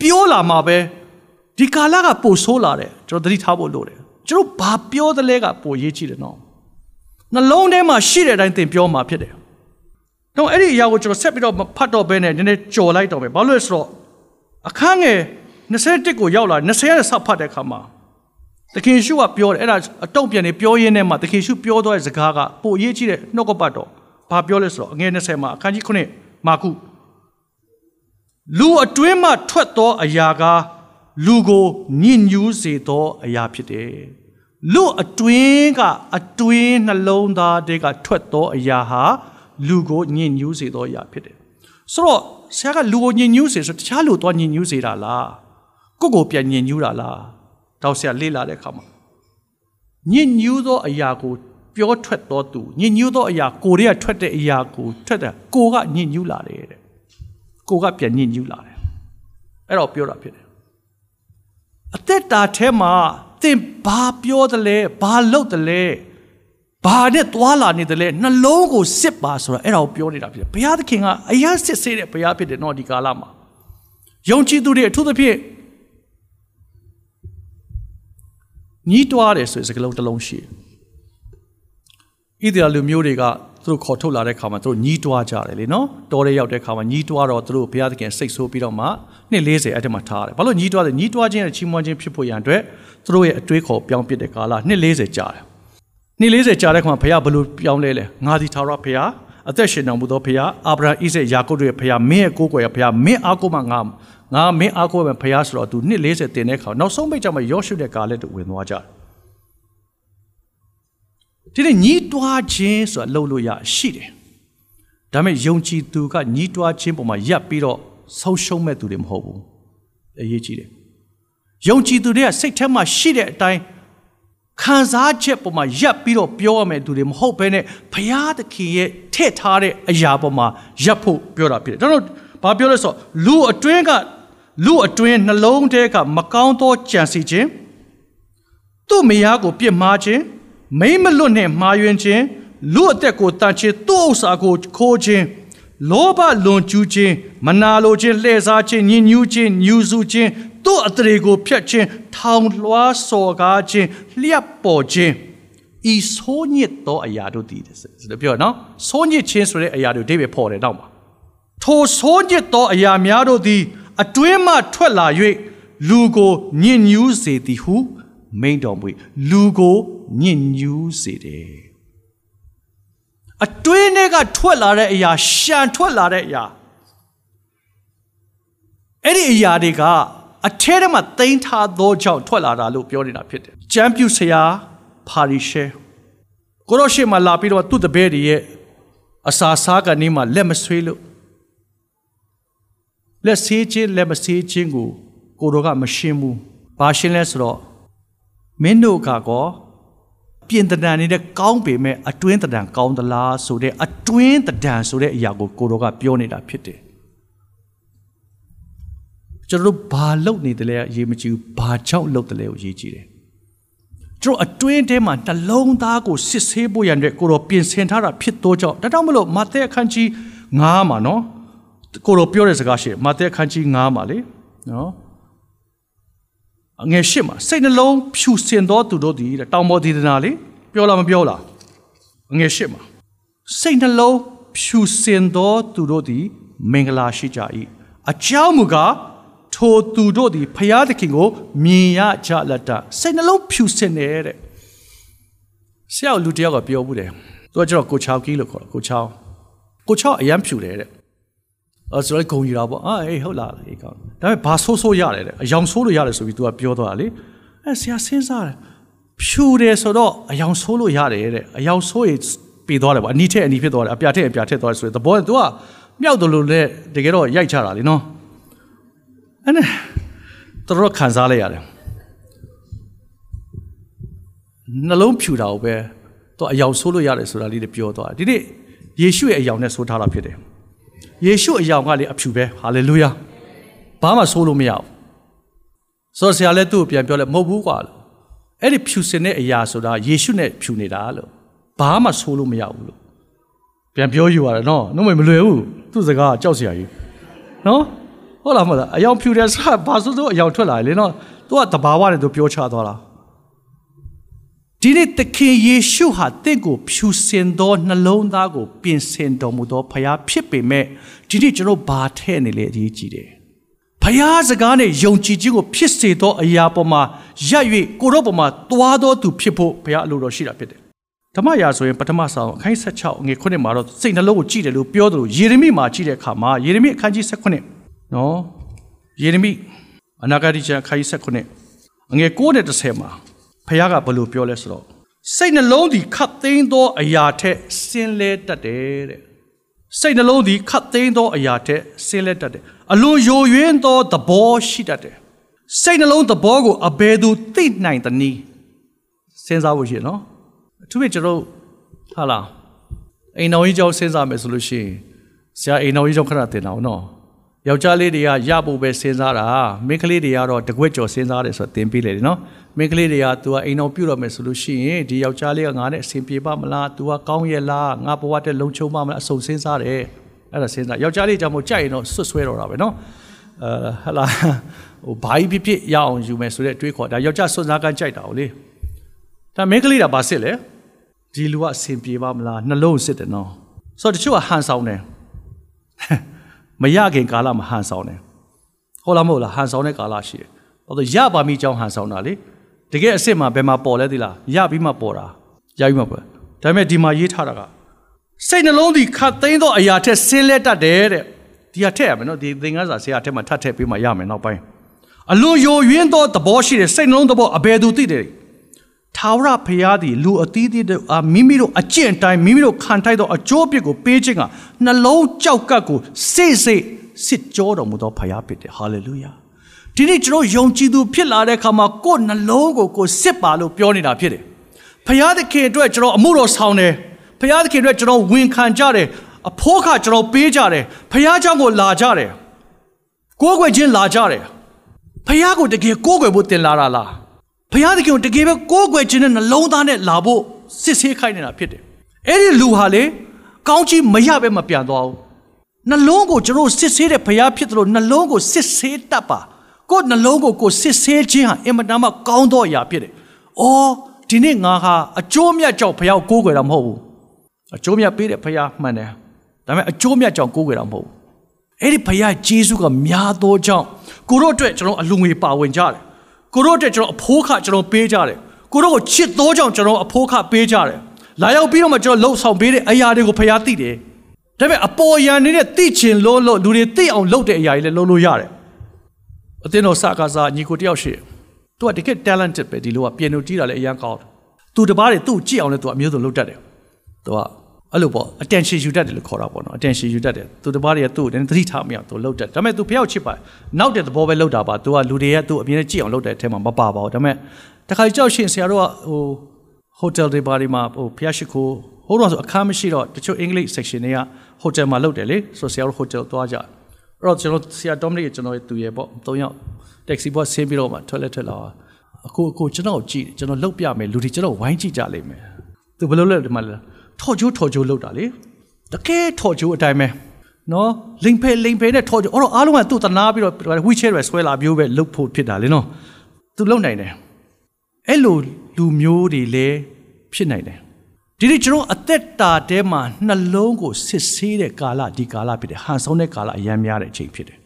ပြောလာမှာပဲဒီကာလကပိုဆိုးလာတယ်ကျွန်တော်သတိထားဖို့လိုတယ်ကျွန်တော်ဘာပြောသလဲကပိုရေးကြည့်တယ်နော်နှလုံးထဲမှာရှိတဲ့အတိုင်းသင်ပြောမှာဖြစ်တယ်တော့အဲ့ဒီအရာကိုကျွန်တော်ဆက်ပြီးတော့ဖတ်တော့ဘဲနဲ့နည်းနည်းကြော်လိုက်တော့မယ်ဘာလို့လဲဆိုတော့ အခန်းငယ်21ကိုရောက်လာ20ရက်ဆက်ဖတ်တဲ့အခါမှာသခင်ရှုကပြောတယ်အဲ့ဒါအတုံ့ပြန်နေပြောရင်းနဲ့မှသခင်ရှုပြောသွားတဲ့စကားကပိုအရေးကြီးတဲ့နှုတ်ကပတ်တော်ဘာပြောလဲဆိုတော့အငယ်20မှာအခန်းကြီး9မာကုလူအတွင်းမှထွက်သောအရာကလူကိုညှဉ်းညူးစေသောအရာဖြစ်တယ်လူအတွင်းကအတွင်းနှလုံးသားတွေကထွက်သောအရာဟာလူကိုညှဉ်းညူးစေသောအရာဖြစ်တယ်ဆိုတော့ ဆရာကလူကိုညင်ညူးစေဆိုတခြားလူတော့ညင်ညူးစေတာလားကိုကိုပြန်ညင်ညူးတာလားတောက်ဆရာလေ့လာတဲ့အခါမှာညင်ညူးသောအရာကိုပြောထွက်တော်သူညင်ညူးသောအရာကိုတွေကထွက်တဲ့အရာကိုထွက်တာကိုကညင်ညူးလာတယ်တဲ့ကိုကပြန်ညင်ညူးလာတယ်အဲ့တော့ပြောတာဖြစ်တယ်အသက်တာထဲမှာသင်ဘာပြောတယ်လဲဘာလုပ်တယ်လဲ ဘာနဲ့သွာလာနေတယ်လဲနှလုံးကိုစစ်ပါဆိုတော့အဲ့ဒါကိုပြောနေတာဖြစ်တယ်ဘုရားသခင်ကအရာစစ်ဆေးတဲ့ဘုရားဖြစ်တယ်နော်ဒီကာလမှာယုံကြည်သူတွေအထူးသဖြင့်ညီးတွားတယ်ဆိုတဲ့စကားလုံးတစ်လုံးရှိတယ်ဣသရေလလူမျိုးတွေကသူတို့ခေါ်ထုတ်လာတဲ့ခါမှာသူတို့ညီးတွားကြတယ်လေနော်တော်ရဲရောက်တဲ့ခါမှာညီးတွားတော့သူတို့ဘုရားသခင်စိတ်ဆိုးပြီးတော့မှနှစ်40အဲ့ဒီမှာထားတယ်ဘာလို့ညီးတွားလဲညီးတွားခြင်းနဲ့ချီးမွမ်းခြင်းဖြစ်ဖို့ရန်အတွက်သူတို့ရဲ့အတွေးခေါ်ပြောင်းပြတဲ့ကာလနှစ်40ကြာတယ် နှစ်40ကြာတဲ့ခါမှာဘုရားဘယ်လိုပြောင်းလဲလဲငါဒီထာဝရဘုရားအသက်ရှင်တော်မူသောဘုရားအာဗြဟံဣဇက်ယာကုပ်တို့ရဲ့ဘုရားမင်းရဲ့ကိုးကွယ်ရဘုရားမင်းအားကိုးမှငါငါမင်းအားကိုးမှဘုရားဆိုတော့သူနှစ်40တင်တဲ့ခါနောက်ဆုံးပိတ်ကြမှာယောရှုတဲ့ကာလက်တူဝင်သွားကြတယ်ဒီနေ့ညီးတွားခြင်းဆိုတာလှုပ်လို့ရရှိတယ်ဒါပေမဲ့ယုံကြည်သူကညီးတွားခြင်းပေါ်မှာရပ်ပြီးတော့ဆုံးရှုံးမဲ့သူတွေမဟုတ်ဘူးအရေးကြီးတယ်ယုံကြည်သူတွေကစိတ်ထဲမှာရှိတဲ့အတိုင်း ခံစားချက်ပေါ်မှာရပ်ပြီးတော့ပြောရမယ်သူတွေမဟုတ်ဘဲနဲ့ဘုရားသခင်ရဲ့ထည့်ထားတဲ့အရာပေါ်မှာရပ်ဖို့ပြောတာဖြစ်တယ်။ဒါတော့ဘာပြောလဲဆိုတော့လူအတွင်းကလူအတွင်းနှလုံးထဲကမကောင်းသောကြံစီခြင်းသူ့မယားကိုပြစ်မှားခြင်းမိမ့်မလွတ်နဲ့မှားယွင်းခြင်းလူအသက်ကိုတန်ချေသူ့ဥစ္စာကိုခိုးခြင်းလောဘလွန်ကျူးခြင်းမနာလိုခြင်းလှည့်စားခြင်းညှဉ်းညူးခြင်းညူစုခြင်း သူ့အတရေကိုဖျက်ခြင်းထောင်လွှားစော်ကားခြင်းလျှက်ပေါ်ခြင်းဤဆိုးညစ်သောအရာတို့တည်တယ်ဆိုပြောနော်ဆိုးညစ်ခြင်းဆိုတဲ့အရာတွေဒိဗေဖော်တယ်တော့မှာထိုဆိုးညစ်သောအရာများတို့သည် အတွင်းမှထွက်လာ၍လူကိုညှဉ်းညူးစေသည်ဟု မိန်တော်မူလူကိုညှဉ်းညူးစေတယ်အတွင်းထဲကထွက်လာတဲ့အရာရှံထွက်လာတဲ့အရာအဲ့ဒီအရာတွေက အထဲထဲမှာတိမ့်ထားသောကြောင့်ထွက်လာတာလို့ပြောနေတာဖြစ်တယ်။ကျမ်းပြုဆရာဖာရီရှဲကိုရောရှိမှလာပြီးတော့သူ့တပည့်တွေရဲ့အစာစားကနေမှလက်မဆွေးလို့လက်ဆေးခြင်းလက်မဆေးခြင်းကိုကိုရောကမရှင်းဘူး။ဘာရှင်းလဲဆိုတော့မင်းတို့ကကောပြင်တံတန်နေတဲ့ကောင်းပေမဲ့အတွင်းတံတန်ကောင်းသလားဆိုတဲ့အတွင်းတံတန်ဆိုတဲ့အရာကိုကိုတော်ကပြောနေတာဖြစ်တယ် ကျွန်တော်တို့ဘာလုပ်နေတယ်လဲအရေးမကြီးဘူးဘာကြောင့်လုပ်တယ်လဲကိုအရေးကြီးတယ်ကျွန်တော်အတွင်းထဲမှာနှလုံးသားကိုစစ်ဆေးဖို့ရတဲ့ကိုတော်ပြင်ဆင်ထားတာဖြစ်သောကြောင့်ဒါကြောင့်မလို့မဿဲအခန်းကြီး9မှာနော်ကိုတော်ပြောတဲ့စကားရှိမဿဲအခန်းကြီး9မှာလေနော်အငယ်ရှစ်မှာစိတ်နှလုံးဖြူစင်သောသူတို့သည်တဲ့တောင်ပေါ်ဒေသနာလေပြောလားမပြောလားအငယ်ရှစ်မှာစိတ်နှလုံးဖြူစင်သောသူတို့သည်မင်္ဂလာရှိကြ၏အကြောင်းမူကား ထိုသူတို့သည်ဖျားသခင်ကိုမြင်ရကြလက်တစိတ်နှလုံးဖြူစင်တယ်တဲ့ဆရာလူတယောက်ကပြောဘူးတယ်သူကကျတော့ကိုချောင်းကြီးလို့ခေါ်တယ်ကိုချောင်းကိုချောင်းအရန်ဖြူတယ်တဲ့အဲဆိုတော့ဂုံယူတာပေါ့အာအေးဟုတ်လားအေးကောင်းဒါပေမဲ့ဘာဆိုးဆိုးရတယ်တဲ့အယောင်ဆိုးလို့ရတယ်ဆိုပြီး तू ကပြောသွားတာလေအဲဆရာစဉ်းစားတယ်ဖြူတယ်ဆိုတော့အယောင်ဆိုးလို့ရတယ်တဲ့အယောင်ဆိုးရင်ပြီးသွားတယ်ပေါ့အနီးထက်အနီးဖြစ်သွားတယ်အပြာထက်အပြာထက်သွားတယ်ဆိုရင်သဘောက तू ကမြောက်တယ်လို့လည်းတကယ်တော့ရိုက်ချတာလေနော် အဲ့နဲ့တော်တော်ခံစားလိုက်ရတယ်နှလုံးဖြူတာကိုပဲတော့အယောင်ဆိုးလို့ရတယ်ဆိုတာလေးတွေပြောသွားတယ်ဒီနေ့ယေရှုရဲ့အယောင်နဲ့ဆိုထားတာဖြစ်တယ်ယေရှုအယောင်ကလေအဖြူပဲဟာလေလုယာဘာမှဆိုးလို့မရဘူးဆိုတော့ဆရာလည်းသူ့ကိုပြန်ပြောလဲမဟုတ်ဘူးကွာလို့အဲ့ဒီဖြူစင်တဲ့အရာဆိုတာယေရှုနဲ့ဖြူနေတာလို့ဘာမှဆိုးလို့မရဘူးလို့ပြန်ပြောယူရတယ်နော်နှုတ်မမလွယ်ဘူးသူ့စကားကြောက်စရာကြီးနော် ဟုတ်လားမဟုတ်လားအယောင်ဖြူတယ်ဆိုတာဘာဆိုးဆိုးအယောင်ထွက်လာလေနော်သူကတဘာဝနဲ့သူပြောချသွားတာဒီနေ့သခင်ယေရှုဟာတင့်ကိုဖြူစင်သောနှလုံးသားကို ပြင်ဆင်တော်မူသောဖခင်ဖြစ်ပေမဲ့ဒီနေ့ကျွန်တော်ဘာထဲ့နေလဲအရေးကြီးတယ်။ဖခင်စကားနဲ့ယုံကြည်ခြင်းကိုဖြစ်စေသောအရာပေါ်မှာရပ်၍ကိုရောပေါ်မှာသွားသောသူဖြစ်ဖို့ဖခင်အလိုတော်ရှိတာဖြစ်တယ်။ဓမ္မရာဆိုရင်ပထမဆောင်အခန်း16ငွေ9မှာတော့စိတ်နှလုံးကိုကြည့်တယ်လို့ပြောတယ်လို့ယေရမိမှာကြည့်တဲ့အခါမှာယေရမိအခန်းကြီး16 နော်ယေရမိအနာဂတိကျမ်းအခန်းကြီး16ငွေ9နဲ့10မှာဖခင်ကဘယ်လိုပြောလဲဆိုတော့စိတ်နှလုံးဒီခတ်သိမ်းသောအရာထက်ဆင်းလဲတတ်တယ်တဲ့စိတ်နှလုံးဒီခတ်သိမ်းသောအရာထက်ဆင်းလဲတတ်တယ်အလွန်ယိုယွင်းသောသဘောရှိတတ်တယ်စိတ်နှလုံးသဘောကိုအဘယ်သူသိနိုင်သနည်းစဉ်းစားဖို့ရှိရနော်အထူးဖြင့်ကျွန်တော်ဟာလားအိမ်တော်ကြီးကြောင့်စဉ်းစားမယ်ဆိုလို့ရှိရင်ဆရာအိမ်တော်ကြီးကြောင့်ခဏတင်အောင်နော် ယောက်ျားလေးတွေကရဖို့ပဲစဉ်းစားတာမိန်းကလေးတွေကတော့တကွက်ကြော်စဉ်းစားတယ်ဆိုတော့တင်ပြီးလေနော်မိန်းကလေးတွေက तू ကအိမ်တော်ပြုတ်တော့မယ်ဆိုလို့ရှိရင်ဒီယောက်ျားလေးကငါနဲ့အဆင်ပြေပါမလား तू ကကောင်းရဲ့လားငါဘဝတက်လုံချုံပါမလားအစုံစဉ်းစားတယ်အဲ့ဒါစဉ်းစားယောက်ျားလေးကြောင့်မို့ကြိုက်ရင်တော့ဆွတ်ဆွဲတော့တာပဲနော်အဲဟလာဟိုဘာကြီးဖြစ်ဖြစ်ရအောင်ယူမယ်ဆိုတဲ့တွေးခေါ်ဒါယောက်ျားစွန့်စားကန်းကြိုက်တာ ਉ လေဒါမိန်းကလေးကဘာစစ်လဲဒီလူကအဆင်ပြေပါမလားနှလုံးစစ်တယ်နော်ဆိုတော့တချို့ကဟန်ဆောင်တယ် မရခင်ကာလမှာဟန်ဆောင်တယ်ဟုတ်လားမဟုတ်လားဟန်ဆောင်တဲ့ကာလရှိတယ်ဘာလို့ရပါမိကြောင်းဟန်ဆောင်တာလေတကယ်အစ်စ်မှာဘယ်မှာပေါ်လဲသီလားရပြီးမှပေါ်တာရပြီးမှပေါ်ဒါပေမဲ့ဒီမှာရေးထားတာကစိတ်နှလုံးဒီခတ်သိမ်းသောအရာထက်ဆင်းလဲတတ်တယ်တဲ့ဒီဟာထည့်ရမယ်နော်ဒီသင်္ကန်းစာဆရာထက်မှာထပ်ထည့်ပေးမှရမယ်နောက်ပိုင်းအလွန်ယိုယွင်းသောသဘောရှိတဲ့စိတ်နှလုံးသဘောအဘယ်သူသိတယ် ထာဝရဘုရားသည်လူအသီးသီးတို့မိမိတို့အကျင့်တိုင်းမိမိတို့ခံထိုက်သောအကျိုးပြစ်ကိုပေးခြင်းကနှလုံးကြောက်ကပ်ကိုစိတ်စိတ်စစ်ကြောတော်မူသောဘုရားဖြစ်တယ်ဟာလေလုယာဒီနေ့ကျွန်တော်ယုံကြည်သူဖြစ်လာတဲ့အခါမှာကိုယ်နှလုံးကိုကိုစစ်ပါလို့ပြောနေတာဖြစ်တယ်ဘုရားသခင်အတွက်ကျွန်တော်အမှုတော်ဆောင်တယ်ဘုရားသခင်အတွက်ကျွန်တော်ဝန်ခံကြတယ်အဖို့ခကျွန်တော်ပေးကြတယ်ဘုရားเจ้าကိုလာကြတယ်ကိုးကွယ်ခြင်းလာကြတယ်ဘုရားကိုတကယ်ကိုးကွယ်ဖို့တင်လာတာလား ဘုရားသခင်ကိုတကယ်ပဲကိုးကွယ်ခြင်းနဲ့နှလုံးသားနဲ့လာဖို့စစ်ဆေးခိုင်းနေတာဖြစ်တယ်အဲ့ဒီလူဟာလေကောင်းကြီးမရပဲမပြန်သွားဘူးနှလုံးကိုကျွန်တော်စစ်ဆေးတဲ့ဘုရားဖြစ်တယ်လို့နှလုံးကိုစစ်ဆေးတတ်ပါကိုယ်နှလုံးကိုကိုစစ်ဆေးခြင်းဟာအင်မတန်မှကောင်းသောအရာဖြစ်တယ်။အော်ဒီနေ့ငါဟာအကျိုးမြတ်ကြောင့်ဘုရားကိုကိုးကွယ်တာမဟုတ်ဘူး။အကျိုးမြတ်ပေးတဲ့ဘုရားမှန်တယ်။ဒါပေမဲ့အကျိုးမြတ်ကြောင့်ကိုးကွယ်တာမဟုတ်ဘူး။အဲ့ဒီဘုရားဂျေစုကများသောကြောင့်ကိုတို့အတွက်ကျွန်တော်အလူငွေပါဝင်ကြတယ်။ ကိုတို့အတွက်ကျွန်တော်အဖိုးခကျွန်တော်ပေးကြတယ်။ကိုတို့ကိုချစ်သောကြောင့်ကျွန်တော်အဖိုးခပေးကြတယ်။လာရောက်ပြီးတော့မှကျွန်တော်လှုပ်ဆောင်ပေးတဲ့အရာတွေကိုဘုရားသိတယ်။ဒါပေမဲ့အပေါ်ယံနေတဲ့သိချင်လို့လို့လူတွေသိအောင်လုပ်တဲ့အရာတွေလည်းလုပ်လို့ရတယ်။အသင်းတော်စကားစားညီကိုတယောက်ရှိသူကတကယ် talented ပဲဒီလိုကပြန်လို့ကြီးတာလည်းအရင်ကောင်းတယ်သူတပားတွေသူ့ကြည့်အောင်လည်းသူအမျိုးစုံလုပ်တတ်တယ်သူက အဲ့လိုပေါ့ attention ယူတတ်တယ်လို့ခေါ်တာပေါ့နော် attention ယူတတ်တယ်သူတပားတွေကသူ့ကိုသတိထားမရသူလုပ်တတ်ဒါပေမဲ့သူဖျောက်ချစ်ပါနောက်တဲ့သဘောပဲလုပ်တာပါသူကလူတွေကသူ့အမြင်နဲ့ကြည့်အောင်လုပ်တဲ့အထက်မှာမပါပါဘူးဒါပေမဲ့တခါကြောက်ရှင်ဆရာတို့ကဟိုဟိုတယ်တွေဘာတွေမှာဟိုဖျားရှိခိုးဟိုတော့ဆိုအခန်းမရှိတော့တချို့အင်္ဂလိပ် section တွေကဟိုတယ်မှာလုပ်တယ်လေဆိုဆရာတို့ဟိုတယ်သွားကြအဲ့တော့ကျွန်တော်ဆရာ Dominic ကျွန်တော်သူရဲ့ပေါ့၃ယောက် taxi ဘောဆင်းပြီးတော့မှ toilet ထွက်လာအခုအခုကျွန်တော်ကြည့်ကျွန်တော်လှုပ်ပြမယ်လူတွေကျွန်တော်ဝိုင်းကြည့်ကြလိမ့်မယ်သူဘယ်လိုလဲဒီမှာလဲ ထော်ချိုးထော်ချိုးလှုပ်တာလေတကယ်ထော်ချိုးအတိုင်းပဲနော်လိန်ဖဲလိန်ဖဲနဲ့ထော်ချိုးအဲ့တော့အားလုံးကသူ့တနာပြီးတော့ wheelchair ပဲဆွဲလာမျိုးပဲလှုပ်ဖို့ဖြစ်တာလေနော်သူလှုပ်နိုင်တယ်အဲ့လိုလူမျိုးတွေလည်းဖြစ်နိုင်တယ်ဒီနေ့ကျွန်တော်အသက်တာတဲမှာနှလုံးကိုစစ်ဆေးတဲ့ကာလဒီကာလဖြစ်တယ်ဟန်ဆုံးတဲ့ကာလအများများတဲ့အချိန်ဖြစ်တယ်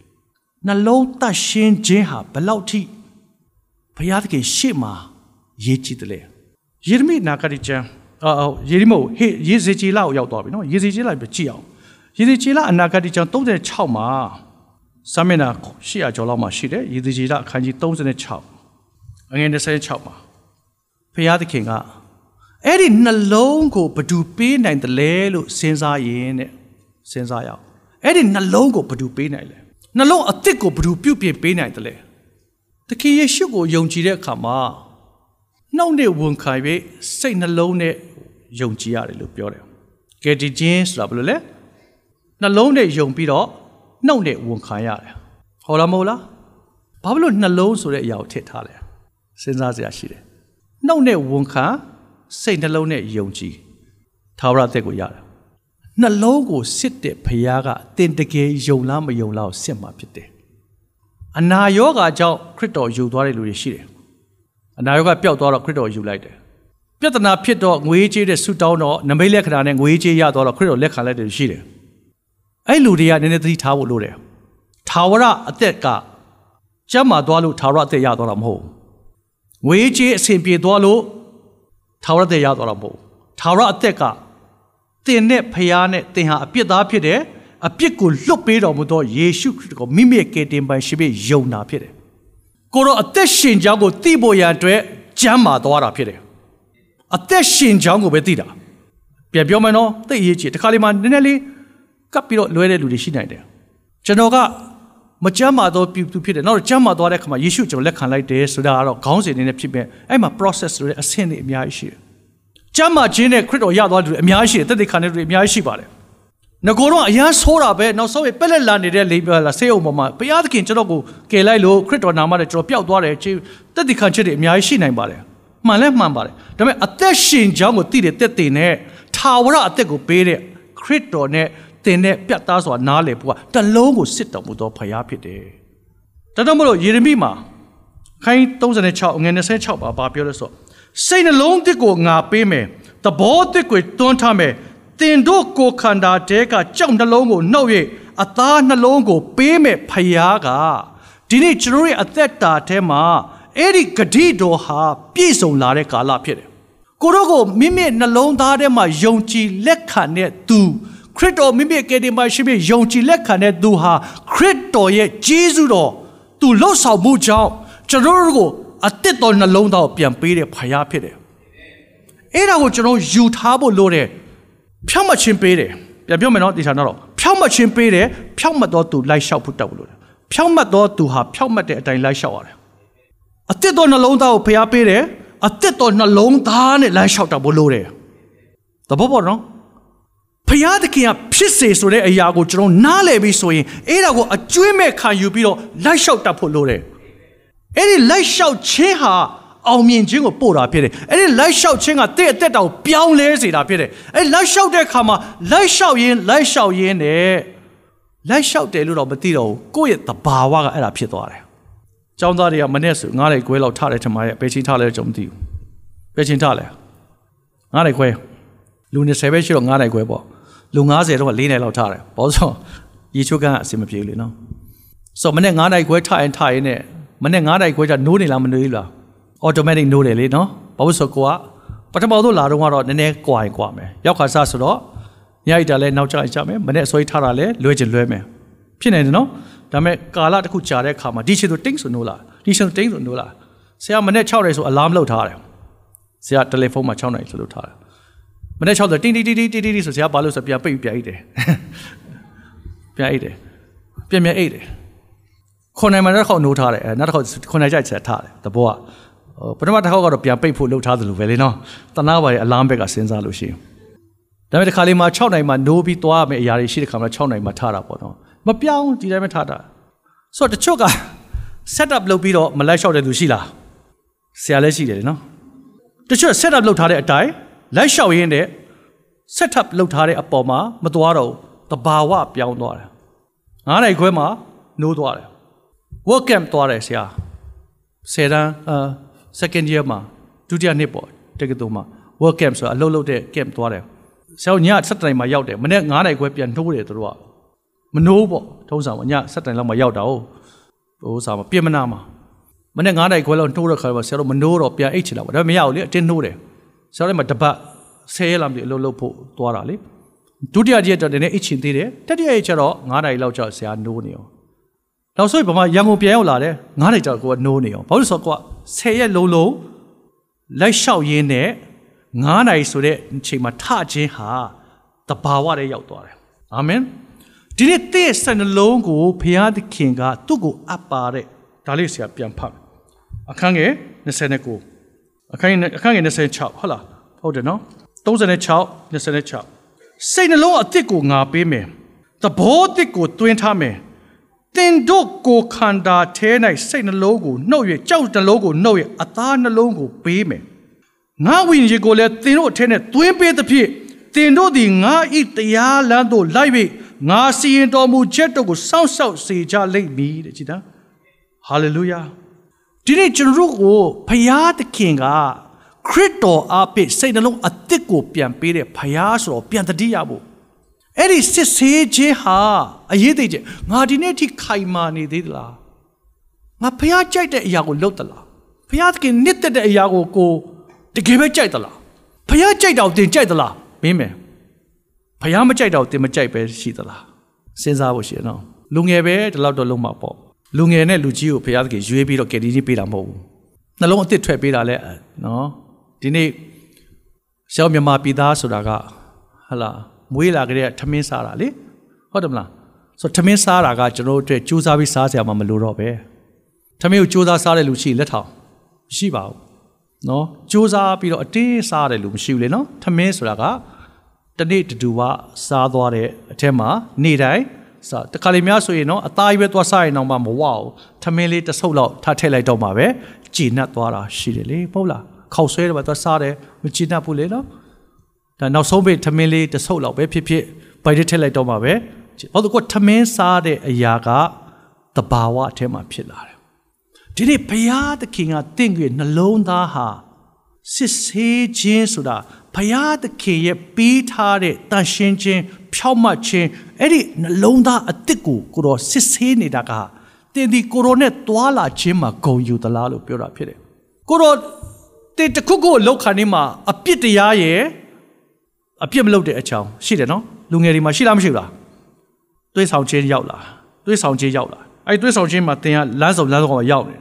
နှလုံးတတ်ရှင်းခြင်းဟာဘယ်လောက်ထိဘုရားသခင်ရှေ့မှာရေးကြည့်တယ်လေယေရမိနာဂတိကျမ်း အော်ယေရမိဟေးယေဇေဂျေလကိုရောက်သွားပြီနော်ယေဇေဂျေလကိုကြည့်အောင်ယေဇေဂျေလအနာဂတိကျမ်း36မှာစာမျက်နှာ800ကျော်လောက်မှာရှိတယ်ယေဇေဂျေလအခန်းကြီး36အငယ်26မှာဘုရားသခင်ကအဲ့ဒီနှလုံးကိုဘသူပေးနိုင်တယ်လဲလို့စဉ်းစားရင်တဲ့စဉ်းစားရအောင်အဲ့ဒီနှလုံးကိုဘသူပေးနိုင်လဲနှလုံးအစ်စ်ကိုဘသူပြုတ်ပြင်ပေးနိုင်တယ်လဲသခင်ယေရှုကိုယုံကြည်တဲ့အခါမှာနှုတ်နဲ့ဝန်ခံပြီးစိတ်နှလုံးနဲ့ ယုံကြည်ရတယ်လို့ပြောတယ်ကယ်တင်ခြင်းဆိုတာဘယ်လိုလဲနှလုံးနဲ့ယုံပြီးတော့နှုတ်နဲ့ဝန်ခံရတယ်ဟောလားမဟုတ်လားဘာဖြစ်လို့နှလုံးဆိုတဲ့အရာကိုထည့်ထားလဲစဉ်းစားစရာရှိတယ်နှုတ်နဲ့ဝန်ခံစိတ်နှလုံးနဲ့ယုံကြည်သာဝရအသက်ကိုရတယ်နှလုံးကိုစစ်တဲ့ဖခင်ကအတင်တကယ်ယုံလားမယုံလားကိုစစ်မှာဖြစ်တယ်အနာယောဂါကြောင့်ခရစ်တော်ယူသွားတဲ့လူတွေရှိတယ်အနာယောဂါပျောက်သွားတော့ခရစ်တော်ယူလိုက်တယ် ပြဿနာဖြစ်တော့ငွေကြေးတဲ့ဆူတောင်းတော့နမိတ်လက္ခဏာနဲ့ငွေကြေးရသွားတော့ခရစ်တော်လက်ခံလိုက်တယ်ရှိတယ်အဲ့လူတွေကနည်းနည်းသတိထားဖို့လိုတယ်သာဝရအသက်ကကျမ်းမာသွားလို့သာဝရအသက်ရသွားတာမဟုတ်ငွေကြေးအဆင်ပြေသွားလို့ထာဝရတဲ့ရသွားတော့မဟုတ်ထာဝရအသက်ကတင်နဲ့ဖျားနဲ့တင်ဟာအပြစ်သားဖြစ်တယ်အပြစ်ကိုလွတ်ပေးတော်မူသောယေရှုခရစ်ကိုမိမိရဲ့ကယ်တင်ပိုင်ရှိပြီးယုံနာဖြစ်တယ်ကိုတော့အသက်ရှင်ကြောင်းကိုသိဖို့ရန်အတွက်ကြမ်းမာသွားတာဖြစ်တယ် အသက်ရှင်ကြောင်းကိုပဲသိတာပြန်ပြောမယ်နော်သိအရေးကြီးတခါလေးမှနည်းနည်းလေးကပ်ပြီးတော့လွဲတဲ့လူတွေရှိနိုင်တယ်ကျွန်တော်ကမကြမ်းမာသောပြုသူဖြစ်တယ်နောက်တော့ကြမ်းမာသွားတဲ့အခါမှာယေရှုကျွန်တော်လက်ခံလိုက်တယ်ဆိုတာကတော့ခေါင်းစဉ်နေနဲ့ဖြစ်ပေအဲ့မှာ process ဆိုတဲ့အဆင့်တွေအများကြီးရှိတယ်ကြမ်းမာခြင်းနဲ့ခရစ်တော်ရသွားတဲ့လူအများကြီးရှိတယ်တက်တဲ့ခံတဲ့လူအများကြီးရှိပါတယ်ငကိုတော့အရန်ဆိုးတာပဲနောက်ဆုံးပက်လက်လာနေတဲ့လေလာဆေးအုံပေါ်မှာဘုရားသခင်ကျွန်တော်ကိုကယ်လိုက်လို့ခရစ်တော်နာမနဲ့ကျွန်တော်ပျောက်သွားတယ်တက်တဲ့ခံချက်တွေအများကြီးရှိနိုင်ပါတယ် မှန်လဲမှန်ပါတယ်ဒါပေမဲ့အသက်ရှင်ကြောင်းကိုသိတဲ့တက်တဲ့နဲ့ထာဝရအသက်ကိုပေးတဲ့ခရစ်တော်နဲ့တင်တဲ့ပြတ်သားစွာနားလေဖို့ကတလုံးကိုစစ်တော်မူသောဖရားဖြစ်တယ်။ဒါကြောင့်မလို့ယေရမိမှာခိုင်း36ငွေ26ပါဘာပြောလဲဆိုစိတ်နှလုံးတစ်ကိုငါပေးမယ်။သဘောတစ်ကိုတွန်းထားမယ်။တင်တို့ကိုခန္ဓာတဲကကြောက်နှလုံးကိုနှုတ်၍အသားနှလုံးကိုပေးမယ်ဖရားကဒီနေ့ကျွန်တော်ရဲ့အသက်တာထဲမှာ အဲ့ဒီဂတိတော်ဟာပြည့်စုံလာတဲ့ကာလဖြစ်တယ်။ကိုတို့ကိုမိမိနှလုံးသားထဲမှာယုံကြည်လက်ခံတဲ့သူခရစ်တော်မိမိကယ်တင်ပါရှိပြီးယုံကြည်လက်ခံတဲ့သူဟာခရစ်တော်ရဲ့ဂျေဇုတော်သူလှုပ်ဆောင်မှုကြောင့်ကျွန်တော်တို့ကိုအသက်တော်နှလုံးသားကိုပြန်ပေးတဲ့ဖရားဖြစ်တယ်။အဲ့ဒါကိုကျွန်တော်ယူထားဖို့လိုတယ်။ဖြောင့်မချင်းပေးတယ်။ပြန်ပြောမယ်နော်ဒီဌာနတော့ဖြောင့်မချင်းပေးတယ်။ဖြောင့်မတော်သူလိုက်လျှောက်ဖို့တတ်ဖို့လိုတယ်။ဖြောင့်မတော်သူဟာဖြောင့်မတဲ့အတိုင်းလိုက်လျှောက်ရတယ်။ အသက်တော်နှလုံးသားကိုဖရားပေးတယ်။အသက်တော်နှလုံးသားနဲ့လိုက်လျှောက်တာဖို့လိုတယ်။သဘောပေါက်နော်။ဖျားသခင်ကဖြစ်စေဆိုတဲ့အရာကိုကျွန်တော်နားလည်ပြီးဆိုရင်အဲ့ဒါကိုအကျွေးမဲ့ခံယူပြီးတော့လိုက်လျှောက်တတ်ဖို့လိုတယ်အဲ့ဒီလိုက်လျှောက်ခြင်းဟာအောင်မြင်ခြင်းကိုပို့တာဖြစ်တယ်အဲ့ဒီလိုက်လျှောက်ခြင်းကတဲ့အသက်တာကိုပြောင်းလဲစေတာဖြစ်တယ်အဲ့လိုက်လျှောက်တဲ့အခါမှာလိုက်လျှောက်ရင်လိုက်လျှောက်ရင်းနဲ့လိုက်လျှောက်တယ်လို့တော့မသိတော့ဘူးကိုယ့်ရဲ့သဘာဝကအဲ့ဒါဖြစ်သွားတယ် ကျောင်းသားတွေကမနဲ့ဆိုငားလိုက်ခွဲလောက်ထားတယ်ထင်ပါရဲ့ဘယ်ချင်းထားလဲကြုံမသိဘူးဘယ်ချင်းထားလဲငားလိုက်ခွဲလူ20ပဲရှိတော့ငားလိုက်ခွဲပေါ့လူ90တော့၄နိုင်လောက်ထားတယ်ဘောဆိုရေချိုးကန်အဆင်မပြေလေနော်ဆိုမနေ့9နိုင်ခွဲထားရင်ထားရင်နဲ့မနေ့9နိုင်ခွဲကျနိုးနေလားမနိုးဘူးလား automatic နိုးတယ်လေနော်ဘာလို့ဆိုကိုကပထမဆုံးလာတော့ကတော့နည်းနည်းကွာရင်ကွာမယ်ရောက်ခါစားဆိုတော့ညအိတာလဲနောက်ကျကြမယ်မနေ့အစိုးရထားတာလဲလွဲချင်လွဲမယ်ဖြစ်နေတယ်နော် ဒါပေမဲ့ကာလတစ်ခုကြာတဲ့အခါမှာဒီချင်ဆိုတင်းဆိုနိုးလာဒီချင်ဆိုတင်းဆိုနိုးလာဆရာမနေ့6ရဲဆိုအလာမ်လောက်ထားတယ်ဆရာတယ်လီဖုန်းမှာ6နိုင်ဆိုလို့ထားတယ်မနေ့6ဆိုတင်းတင်းတင်းတင်းတင်းဆိုဆရာဘာလို့ဆိုပြန်ပိတ်ပြန်အိတ်တယ်ပြန်အိတ်တယ်ပြန်ပြန်အိတ်တယ်ခွန်နိုင်မှာနောက်တစ်ခေါက်နိုးထားတယ်အဲနောက်တစ်ခေါက်ခွန်နိုင်ကြိုက်ချက်ထားတယ်တဘောကဟိုပထမတစ်ခေါက်ကတော့ပြန်ပိတ်ဖို့လှုပ်ထားသလိုပဲလေနော်တနာပါရဲ့အလမ်ဘက်ကစဉ်းစားလို့ရှိရင်ဒါပေမဲ့ဒီခါလေးမှာ6နိုင်မှာနိုးပြီးသွားမယ်အရာတွေရှိတဲ့ခါမှာ6နိုင်မှာထားတာပေါ့နော် မပြောင်းဒီတိုင်းပဲထားတာဆိုတော့တချို့က set up လုပ်ပြီးတော့မလိုက်လျှောက်တဲ့သူရှိလားဆရာလည်းရှိတယ်နော်တချို့ set up လုပ်ထားတဲ့အတိုင်းလိုက်လျှောက်ရင်းနဲ့ set up လုပ်ထားတဲ့အပေါ်မှာမသွားတော့တဘာဝပြောင်းသွားတယ်ငါးနိုင်ခွဲမှာနိုးသွားတယ် work camp သွားတယ်ဆရာဆယ်တန်းအာ second year မှာဒုတိယနှစ်ပေါ့တက္ကသိုလ်မှာ work camp ဆိုတာအလုပ်လုပ်တဲ့ camp သွားတယ်ဆရာည7တိုင်မှာရောက်တယ်မနေ့9နိုင်ခွဲပြန်နှိုးတယ်သူတို့က မနှိုးပေါ့ထုံးစံပေါ့ည7တိုင်လောက်မှာရောက်တာဟုတ်ဟိုစားမှာပြင်မနာမှာမနေ့9နိုင်ခွဲလောက်နှိုးတဲ့ခါမှာဆရာတို့မနှိုးတော့ပြန်အိတ်ချင်တာပေါ့ဒါပေမဲ့မရဘူးလေအတင်းနှိုးတယ်ဆရာတို့မှာတပတ်10ရက်လောက်ပြီးအလုပ်လုပ်ဖို့သွားတာလေဒုတိယရက်တော့လည်းအိတ်ချင်သေးတယ်တတိယရက်ကျတော့9နိုင်လောက်ကျဆရာနှိုးနေအောင်နောက်ဆိုဗမာရန်ကုန်ပြန်ရောက်လာတယ်9နိုင်ကျတော့ကိုကနှိုးနေအောင်ဘာလို့ဆိုတော့ကိုက10ရက်လုံးလုံးလိုက်လျှောက်ရင်းနဲ့9နိုင်ဆိုတဲ့အချိန်မှာထခြင်းဟာတဘာဝတည်းရောက်သွားတယ်အာမင် ဒီနေ့တည့်စနှလုံးကိုဘုရားသခင်ကသူ့ကိုအပ်ပါတဲ့ဒါလေးဆရာပြန်ဖတ်အခန်းငယ်29အခန်းငယ်အခန်းငယ်26ဟုတ်လားဟုတ်တယ်နော်36 26စိတ်နှလုံးအစ်စ်ကိုငါပေးမယ်သဘောအစ်စ်ကိုတွင်းထားမယ်တင်တို့ကိုခန္ဓာထဲ၌စိတ်နှလုံးကိုနှုတ်၍ကြောက်နှလုံးကိုနှုတ်၍အသားနှလုံးကိုပေးမယ်ငါဝိညာဉ်ကိုလည်းတင်တို့အထဲနဲ့တွင်းပေးသဖြင့်တင်တို့သည်ငါဤတရားလမ်းသို့လိုက်၍ ငါစီရင်တော်မူချက်တို့ကိုစောင့်ရှောက်စေကြလိမ့်မည်တဲ့ကြည်သားဟာလေလုယာဒီနေ့ကျွန်တော်တို့ကိုဖယားသခင်ကခရစ်တော်အပိစိတ်နှလုံးအသစ်ကိုပြန်ပေးတဲ့ဖယားဆိုတော့ပြန်တတိယဖို့အဲ့ဒီစစ်ဆေးခြင်းဟာအရေးသေးချက်ငါဒီနေ့ထိခိုင်မာနေသေးသလားငါဖယားကြိုက်တဲ့အရာကိုလုပ်သလားဖယားသခင်နှစ်သက်တဲ့အရာကိုကိုတကယ်ပဲကြိုက်သလားဖယားကြိုက်တာကိုတင်ကြိုက်သလားမင်းမယ် ဖယားမကြိုက်တာကိုတင်မကြိုက်ပဲရှိသလားစဉ်းစားဖို့ရှိရနော်လူငယ်ပဲဒီလောက်တော့လုံးမှာပေါ့လူငယ်နဲ့လူကြီးကိုဖယားသခင်ရွေးပြီးတော့ကယ်တင်ကြီးပေးတာမဟုတ်ဘူးနှလုံးအသစ်ထွက်ပေးတာလဲနော်ဒီနေ့ရှောင်းမြမပြည်သားဆိုတာကဟလာမွေးလာကြတဲ့ထမင်းစားတာလေဟုတ်တယ်မလားဆိုထမင်းစားတာကကျွန်တော်တို့အတွက်ကြိုးစားပြီးစားစရာမှမလိုတော့ပဲထမင်းကိုကြိုးစားစားတဲ့လူရှိလက်ထောင်မရှိပါဘူးနော်ကြိုးစားပြီးတော့အတင်းစားတယ်လူမရှိဘူးလေနော်ထမင်းဆိုတာက တနေ့တူတူကစားသွားတဲ့အထက်မှာနေ့တိုင်းစားတခါလေများဆိုရင်နော်အသားကြီးပဲသွားစားရင်တော့မှမဝအောင်ထမင်းလေးတစ်ဆုပ်လောက်ထားထည့်လိုက်တော့မှပဲကြည်နပ်သွားတာရှိတယ်လေဟုတ်လားခောက်ဆွဲတယ်ပဲသွားစားတယ်မကြည်နပ်ဘူးလေနော်ဒါနောက်ဆုံးပဲထမင်းလေးတစ်ဆုပ်လောက်ပဲဖြစ်ဖြစ်ဘိုက်ထည့်လိုက်တော့မှပဲဟောတော့ထမင်းစားတဲ့အရာကတဘာဝအထက်မှာဖြစ်လာတယ်ဒီနေ့ဘုရားသခင်ကတင့်ကြွနှလုံးသားဟာ စစ်ဆေးခြင်းဆိုတာဘုရားသခင်ရဲ့ပေးထားတဲ့တန်ရှင်းခြင်းဖြောက်မှတ်ခြင်းအဲ့ဒီနှလုံးသားအစ်စ်ကိုကိုတော့စစ်ဆေးနေတာကတင်ဒီကိုရိုနဲ့တွာလာခြင်းမှာဂုံယူသလားလို့ပြောတာဖြစ်တယ်ကိုတော့တင်တခုခုလောက်ခါနေမှာအပြစ်တရားရဲ့အပြစ်မလုပ်တဲ့အချောင်းရှိတယ်နော်လူငယ်တွေမှာရှိလားမရှိဘူးလားတွေးဆောင်ခြင်းရောက်လာတွေးဆောင်ခြင်းရောက်လာအဲ့တွေးဆောင်ခြင်းမှာတင်ကလမ်းစုံလမ်းစုံကရောက်နေ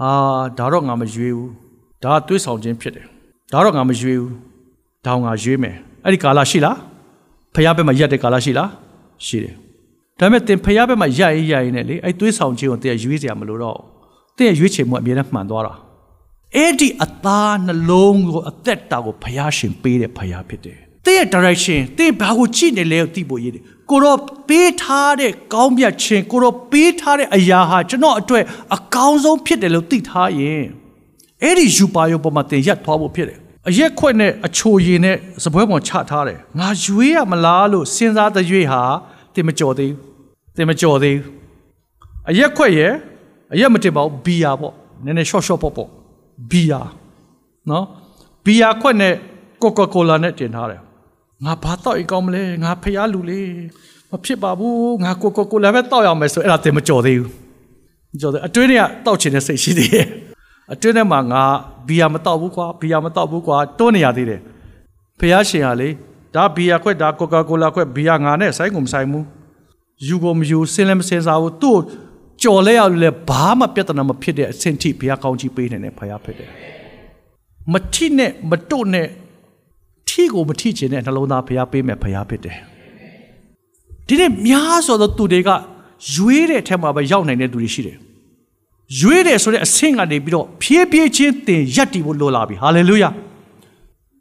ဟာဒါတော့ငါမရွေးဘူး ဒါတွေးဆောင်ခြင်းဖြစ်တယ်ဒါတော့ငါမရွေးဘူးဒါငါရွေးမယ်အဲ့ဒီကာလရှိလားဖះဘက်မှာရက်တဲ့ကာလရှိလားရှိတယ်ဒါပေမဲ့တင်ဖះဘက်မှာရက်ရေးရက်ရေးနဲ့လေအဲ့တွေးဆောင်ခြင်းကိုတင်ရွေးစရာမလိုတော့တင်ရွေးချယ်မှုအမြဲတမ်းမှန်သွားတာအဲ့ဒီအသားနှလုံးကိုအသက်တာကိုဖះရှင်ပေးတဲ့ဖះဖြစ်တယ်တဲ့ direction တဲ့ဘာကိုကြည့်နေလဲကိုသိဖို့ရည်တယ်ကိုတော့ပေးထားတဲ့ကောင်းမြတ်ခြင်းကိုတော့ပေးထားတဲ့အရာဟာကျွန်တော်အတွက်အကောင်းဆုံးဖြစ်တယ်လို့သိထားရင် အဲ့ဒီယူပါရုံပေါ်မှာတင်ရက်သွားဖို့ဖြစ်တယ်အရက်ခွက်နဲ့အချိုရည်နဲ့စပွဲပေါ်ချထားတယ်ငါရွေးရမလားလို့စဉ်းစားတဲ့ရွေးဟာတင်မကြော်သေးဘူးတင်မကြော်သေးဘူးအရက်ခွက်ရဲ့အရက်မတင်ပါဘူးဘီယာပေါ့နည်းနည်း short short ပေါ့ပေါ့ဘီယာနော်ဘီယာခွက်နဲ့ကိုကာကိုလာနဲ့တင်ထားတယ်ငါဘာတော့အကောင်းမလဲငါဖျားလူလေးမဖြစ်ပါဘူးငါကိုကိုကိုလာပဲတောက်ရမယ်ဆိုအဲ့ဒါတင်မကြော်သေးဘူးကြော်သေးအတွင်းထဲကတောက်ချင်တဲ့စိတ်ရှိသေးတယ် အတွင်းထဲမှာငါဘီယာမတောက်ဘူးကွာဘီယာမတောက်ဘူးကွာတွန်းနေရသေးတယ်ဖះရှင်ဟာလေဒါဘီယာခွက်ဒါကိုကာကိုလာခွက်ဘီယာငါနဲ့ဆိုင်ကုန်မဆိုင်ဘူးယူကိုမယူစင်းလည်းမစင်းစားဘူးသူ့ကြော်လဲရလဲဘာမှပြဿနာမဖြစ်တဲ့အဆင့်ထိဘီယာကောင်းကြီးပေးနေတဲ့ဖះဖြစ်တယ်မထိနဲ့မတို့နဲ့ထိကိုမထိချင်တဲ့နှလုံးသားဖះပေးမယ်ဖះဖြစ်တယ်ဒီနေ့များစွာသောသူတွေကရွေးတဲ့အထက်မှာပဲရောက်နိုင်တဲ့သူတွေရှိတယ် ရွေးတယ်ဆိုတဲ့အဆင့်ကနေပြီးတော့ဖြည်းဖြည်းချင်းတင်ရက်တည်ဖို့လိုလာပြီဟာလေလုယာ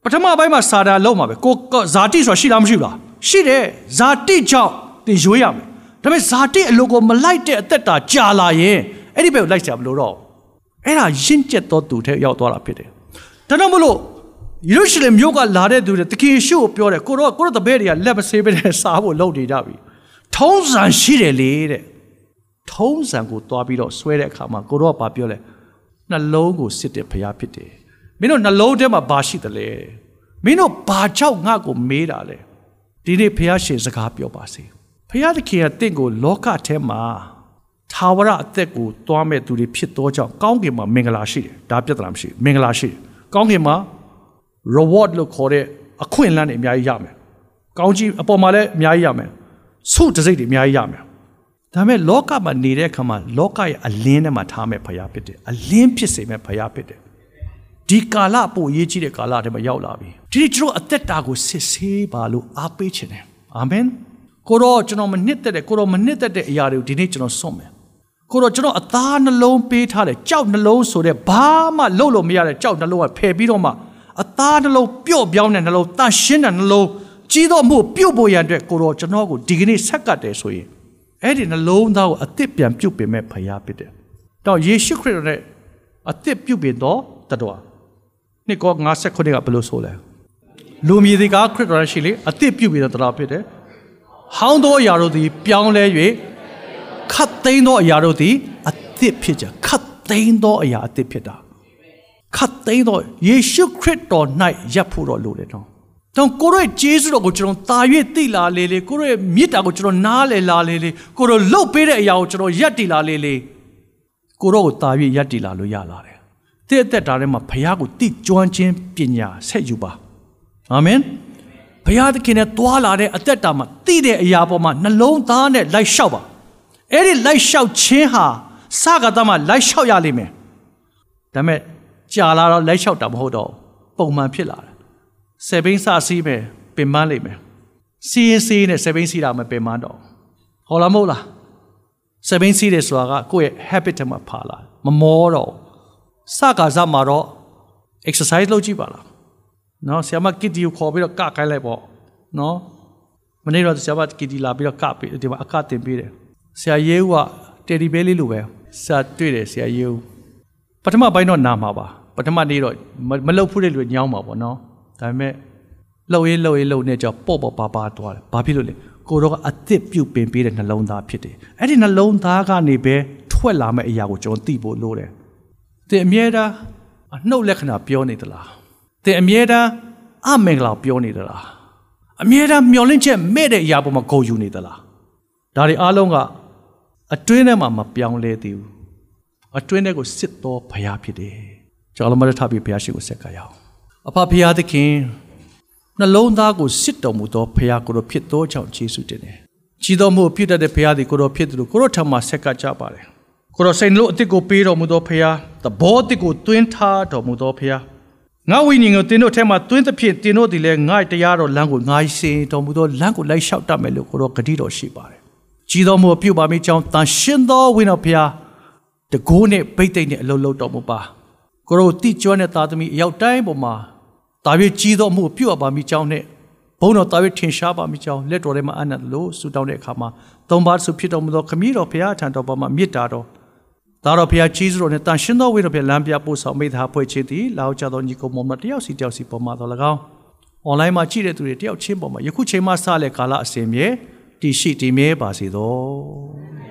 ပထမပိုင်းမှာစာတာလုံးမှာပဲကိုဇာတိဆိုတာရှိလားမရှိဘူးလားရှိတယ်ဇာတိကြောင့်တင်ရွေးရမယ်ဒါပေမဲ့ဇာတိအလိုကိုမလိုက်တဲ့အသက်တာကြာလာရင်အဲ့ဒီဘက်ကိုလိုက်ကြမလို့တော့အဲ့ဒါရင့်ကျက်သောသူထဲရောက်သွားတာဖြစ်တယ်ဒါတော့မလို့ယေရုရှလင်မြို့ကလာတဲ့သူတွေတခင်ရှုကိုပြောတယ်ကိုတော့ကိုတော့တပည့်တွေကလက်မဆေးပဲစားဖို့လုပ်နေကြပြီထုံးစံရှိတယ်လေတဲ့ ထုံးစံကိုတွားပြီးတော့ဆွဲတဲ့အခါမှာကိုတော့ကပြောလဲနှလုံးကိုစစ်တဲ့ဖရားဖြစ်တယ်မင်းတို့နှလုံးထဲမှာဘာရှိတယ်လဲမင်းတို့ဘာကြောင့်ငါ့ကိုမေးတာလဲဒီနေ့ဖရားရှင်စကားပြောပါစေဖရားသခင်ကတင့်ကိုလောကထဲမှာသာဝရအသက်ကိုတွားမဲ့သူတွေဖြစ်သောကြောင့်ကောင်းကင်မှာမင်္ဂလာရှိတယ်ဒါပြဿနာမရှိဘူးမင်္ဂလာရှိတယ်ကောင်းကင်မှာ reward လို့ခေါ်တဲ့အခွင့်အလမ်းတွေအများကြီးရမယ်။ကောင်းကြီးအပေါ်မှာလည်းအများကြီးရမယ်။ဆုတစိတ်တွေအများကြီးရမယ်။ ဒါပေမဲ့လောကမှာနေတဲ့အခါမှာလောကရဲ့အလင်းထဲမှာထားမဲ့ဖရားဖြစ်တယ်။အလင်းဖြစ်စေမဲ့ဖရားဖြစ်တယ်။ဒီကာလအဖို့အရေးကြီးတဲ့ကာလထဲမှာရောက်လာပြီ။ဒီနေ့ကျွန်တော်အသက်တာကိုစစ်ဆေးပါလို့အားပေးခြင်းတယ်။အာမင်။ကိုတော့ကျွန်တော်မနှစ်သက်တဲ့ကိုတော့မနှစ်သက်တဲ့အရာတွေကိုဒီနေ့ကျွန်တော်စွန့်မယ်။ကိုတော့ကျွန်တော်အသားနှလုံးပေးထားတယ်ကြောက်နှလုံးဆိုတဲ့ဘာမှလုပ်လို့မရတဲ့ကြောက်နှလုံးကဖယ်ပြီးတော့မှအသားနှလုံးပျော့ပြောင်းတဲ့နှလုံးတန်ရှင်းတဲ့နှလုံးကြီးတော့မှုပြုတ်ဖို့ရန်အတွက်ကိုတော့ကျွန်တော်ကိုဒီကနေ့ဆက်ကတ်တယ်ဆိုရင် အဲ့ဒီနှလုံးသားကိုအသစ်ပြန်ပြုတ်ပင်မဲ့ဖရားဖြစ်တယ်။တော့ယေရှုခရစ်တော်နဲ့အသစ်ပြုတ်ပင်တော့တတော်နှစ်ကော59ကဘယ်လိုဆိုလဲ။လူမြည်တွေကခရစ်တော်ရှိလေအသစ်ပြုတ်ပင်တော့တတော်ဖြစ်တယ်။ဟောင်းသောအရာတို့သည် ပြောင်းလဲ၍ခတ်သိမ်းသောအရာတို့သည်အသစ်ဖြစ်ကြခတ်သိမ်းသောအရာအသစ်ဖြစ်တာ။ခတ်သိမ်းတော့ယေရှုခရစ်တော်၌ရပ်ဖို့တော့လိုတယ်နော်။ တော့ကိုရဲ့ဂျေဇုတော်ကိုကျွန်တော်တာ၍သိလာလေလေကိုရဲ့မြစ်တာကိုကျွန်တော်နားလေလာလေလေကိုတို့လှုပ်ပေးတဲ့အရာကိုကျွန်တော်ရက်တည်လာလေလေကိုတော့ကိုတာ၍ရက်တည်လာလို့ရလာတယ်။တဲ့သက်တာထဲမှာဘုရားကိုတိကျွမ်းခြင်းပညာဆက်ယူပါ။အာမင်။ဘုရားသခင်နဲ့တွာလာတဲ့အသက်တာမှာသိတဲ့အရာပေါ်မှာနှလုံးသားနဲ့လိုက်လျှောက်ပါ။အဲ့ဒီလိုက်လျှောက်ခြင်းဟာစကားသားမှာလိုက်လျှောက်ရလိမ့်မယ်။ဒါပေမဲ့ကြာလာတော့လက်လျှောက်တာမဟုတ်တော့ပုံမှန်ဖြစ်လာတယ် ဆယ်ဘိန်းစစီးမယ်ပင်ပန်းလိမ့်မယ်စီးရင်စီးနဲ့ဆယ်ဘိန်းစီးတာမပင်ပန်းတော့ဟောလားမဟုတ်လားဆယ်ဘိန်းစီးတယ်ဆိုတာကကိုယ့်ရဲ့ habit ထဲမှာပါလာမမောတော့စကားစမှာတော့ exercise လုပ်ကြည့်ပါလားနော်ဆရာမကစ်တီကိုခေါ်ပြီးတော့ကကိုင်းလိုက်ပေါ့နော်မနေ့တော့ဆရာမကစ်တီလာပြီးတော့ကပြီးဒီမှာအကတင်ပေးတယ်ဆရာရဲဦးကတယ်ဒီဘဲလေးလိုပဲစာတွေ့တယ်ဆရာရဲဦးပထမပိုင်းတော့နာမှာပါပထမနေ့တော့မလှုပ်ဖူးတဲ့လူညောင်းပါပေါ့နော် ဒါပေမဲ့လှုပ်ရေးလှုပ်ရေးလှုပ်နေကြပေါ့ပေါ့ပါပါသွားတယ်ဘာဖြစ်လို့လဲကိုတော့အသစ်ပြုတ်ပင်ပေးတဲ့နှလုံးသားဖြစ်တယ်အဲ့ဒီနှလုံးသားကနေပဲထွက်လာမယ့်အရာကိုကျွန်တော်သိဖို့လိုတယ်တင်အမြဲတမ်းအနှုတ်လက္ခဏာပြောနေသလားတင်အမြဲတမ်းအမင်္ဂလာပြောနေသလားအမြဲတမ်းမျောလင့်ချက်မဲ့တဲ့အရာပေါ်မှာဂုဏ်ယူနေသလားဒါတွေအားလုံးကအတွင်းထဲမှာမပြောင်းလဲသေးဘူးအတွင်းထဲကိုစစ်တော်ဘုရားဖြစ်တယ်ကျွန်တော်လည်းမထပ်ပြီးဘုရားရှိခိုးဆက်ကရအောင် အဖဘုရားသခင်နှလုံးသားကိုစစ်တော်မူသောဘုရားကိုယ်ဖြစ်သောကြောင့်ယေရှုတင်တယ်ကြီးတော်မူဖြစ်တဲ့ဘုရားသည်ကိုယ်တော်ဖြစ်တယ်လို့ကိုယ်တော်ထံမှာဆက်ကကြပါတယ်ကိုယ်တော်စိတ်နှလုံးအစ်ကိုပေးတော်မူသောဘုရားသဘောအစ်ကိုတွင်းထားတော်မူသောဘုရားငါဝိညာဉ်ကိုတင်းတို့ထဲမှာတွင်းသဖြင့်တင်းတို့သည်လည်းငါ့တရားတော်လမ်းကိုငါရှင်တော်မူသောလမ်းကိုလိုက်လျှောက်တတ်မယ်လို့ကိုယ်တော်ဂတိတော်ရှိပါတယ်ကြီးတော်မူပြုပါမိကြောင်းတန်ရှင်သောဝိညာဉ်ဘုရားတကိုးနဲ့ဗိတ်သိမ့်နဲ့အလုံးလုံးတော်မူပါကိုရောတိကျွမ်းတဲ့သားသမီးအရောက်တိုင်းပေါ်မှာ တာ၍ကြီးသောမှုပြုတ်ပါမိကြောင်းနဲ့ဘုန်းတော်တာ၍ထင်ရှားပါမိကြောင်းလက်တော်ထဲမှာအနတ်လို့ဆူတောင်းတဲ့အခါမှာသုံးပါးဆုဖြစ်တော်မူသောခမည်းတော်ဘုရားထံတော်ပေါ်မှာမြစ်တာတော်ဒါတော်ဘုရားကြီးစွာနဲ့တန်ရှင်သောဝိတော်ဘုရားလမ်းပြပို့ဆောင်မိသားဖွဲ့ခြင်းသည်လောက်ကြသောညီကိုမောင်မတယောက်စီတယောက်စီပေါ်မှာတော်၎င်းအွန်လိုင်းမှာကြည့်တဲ့သူတွေတယောက်ချင်းပေါ်မှာယခုချိန်မှစလဲကာလအစဉ်မြဲတည်ရှိတည်မြဲပါစေသော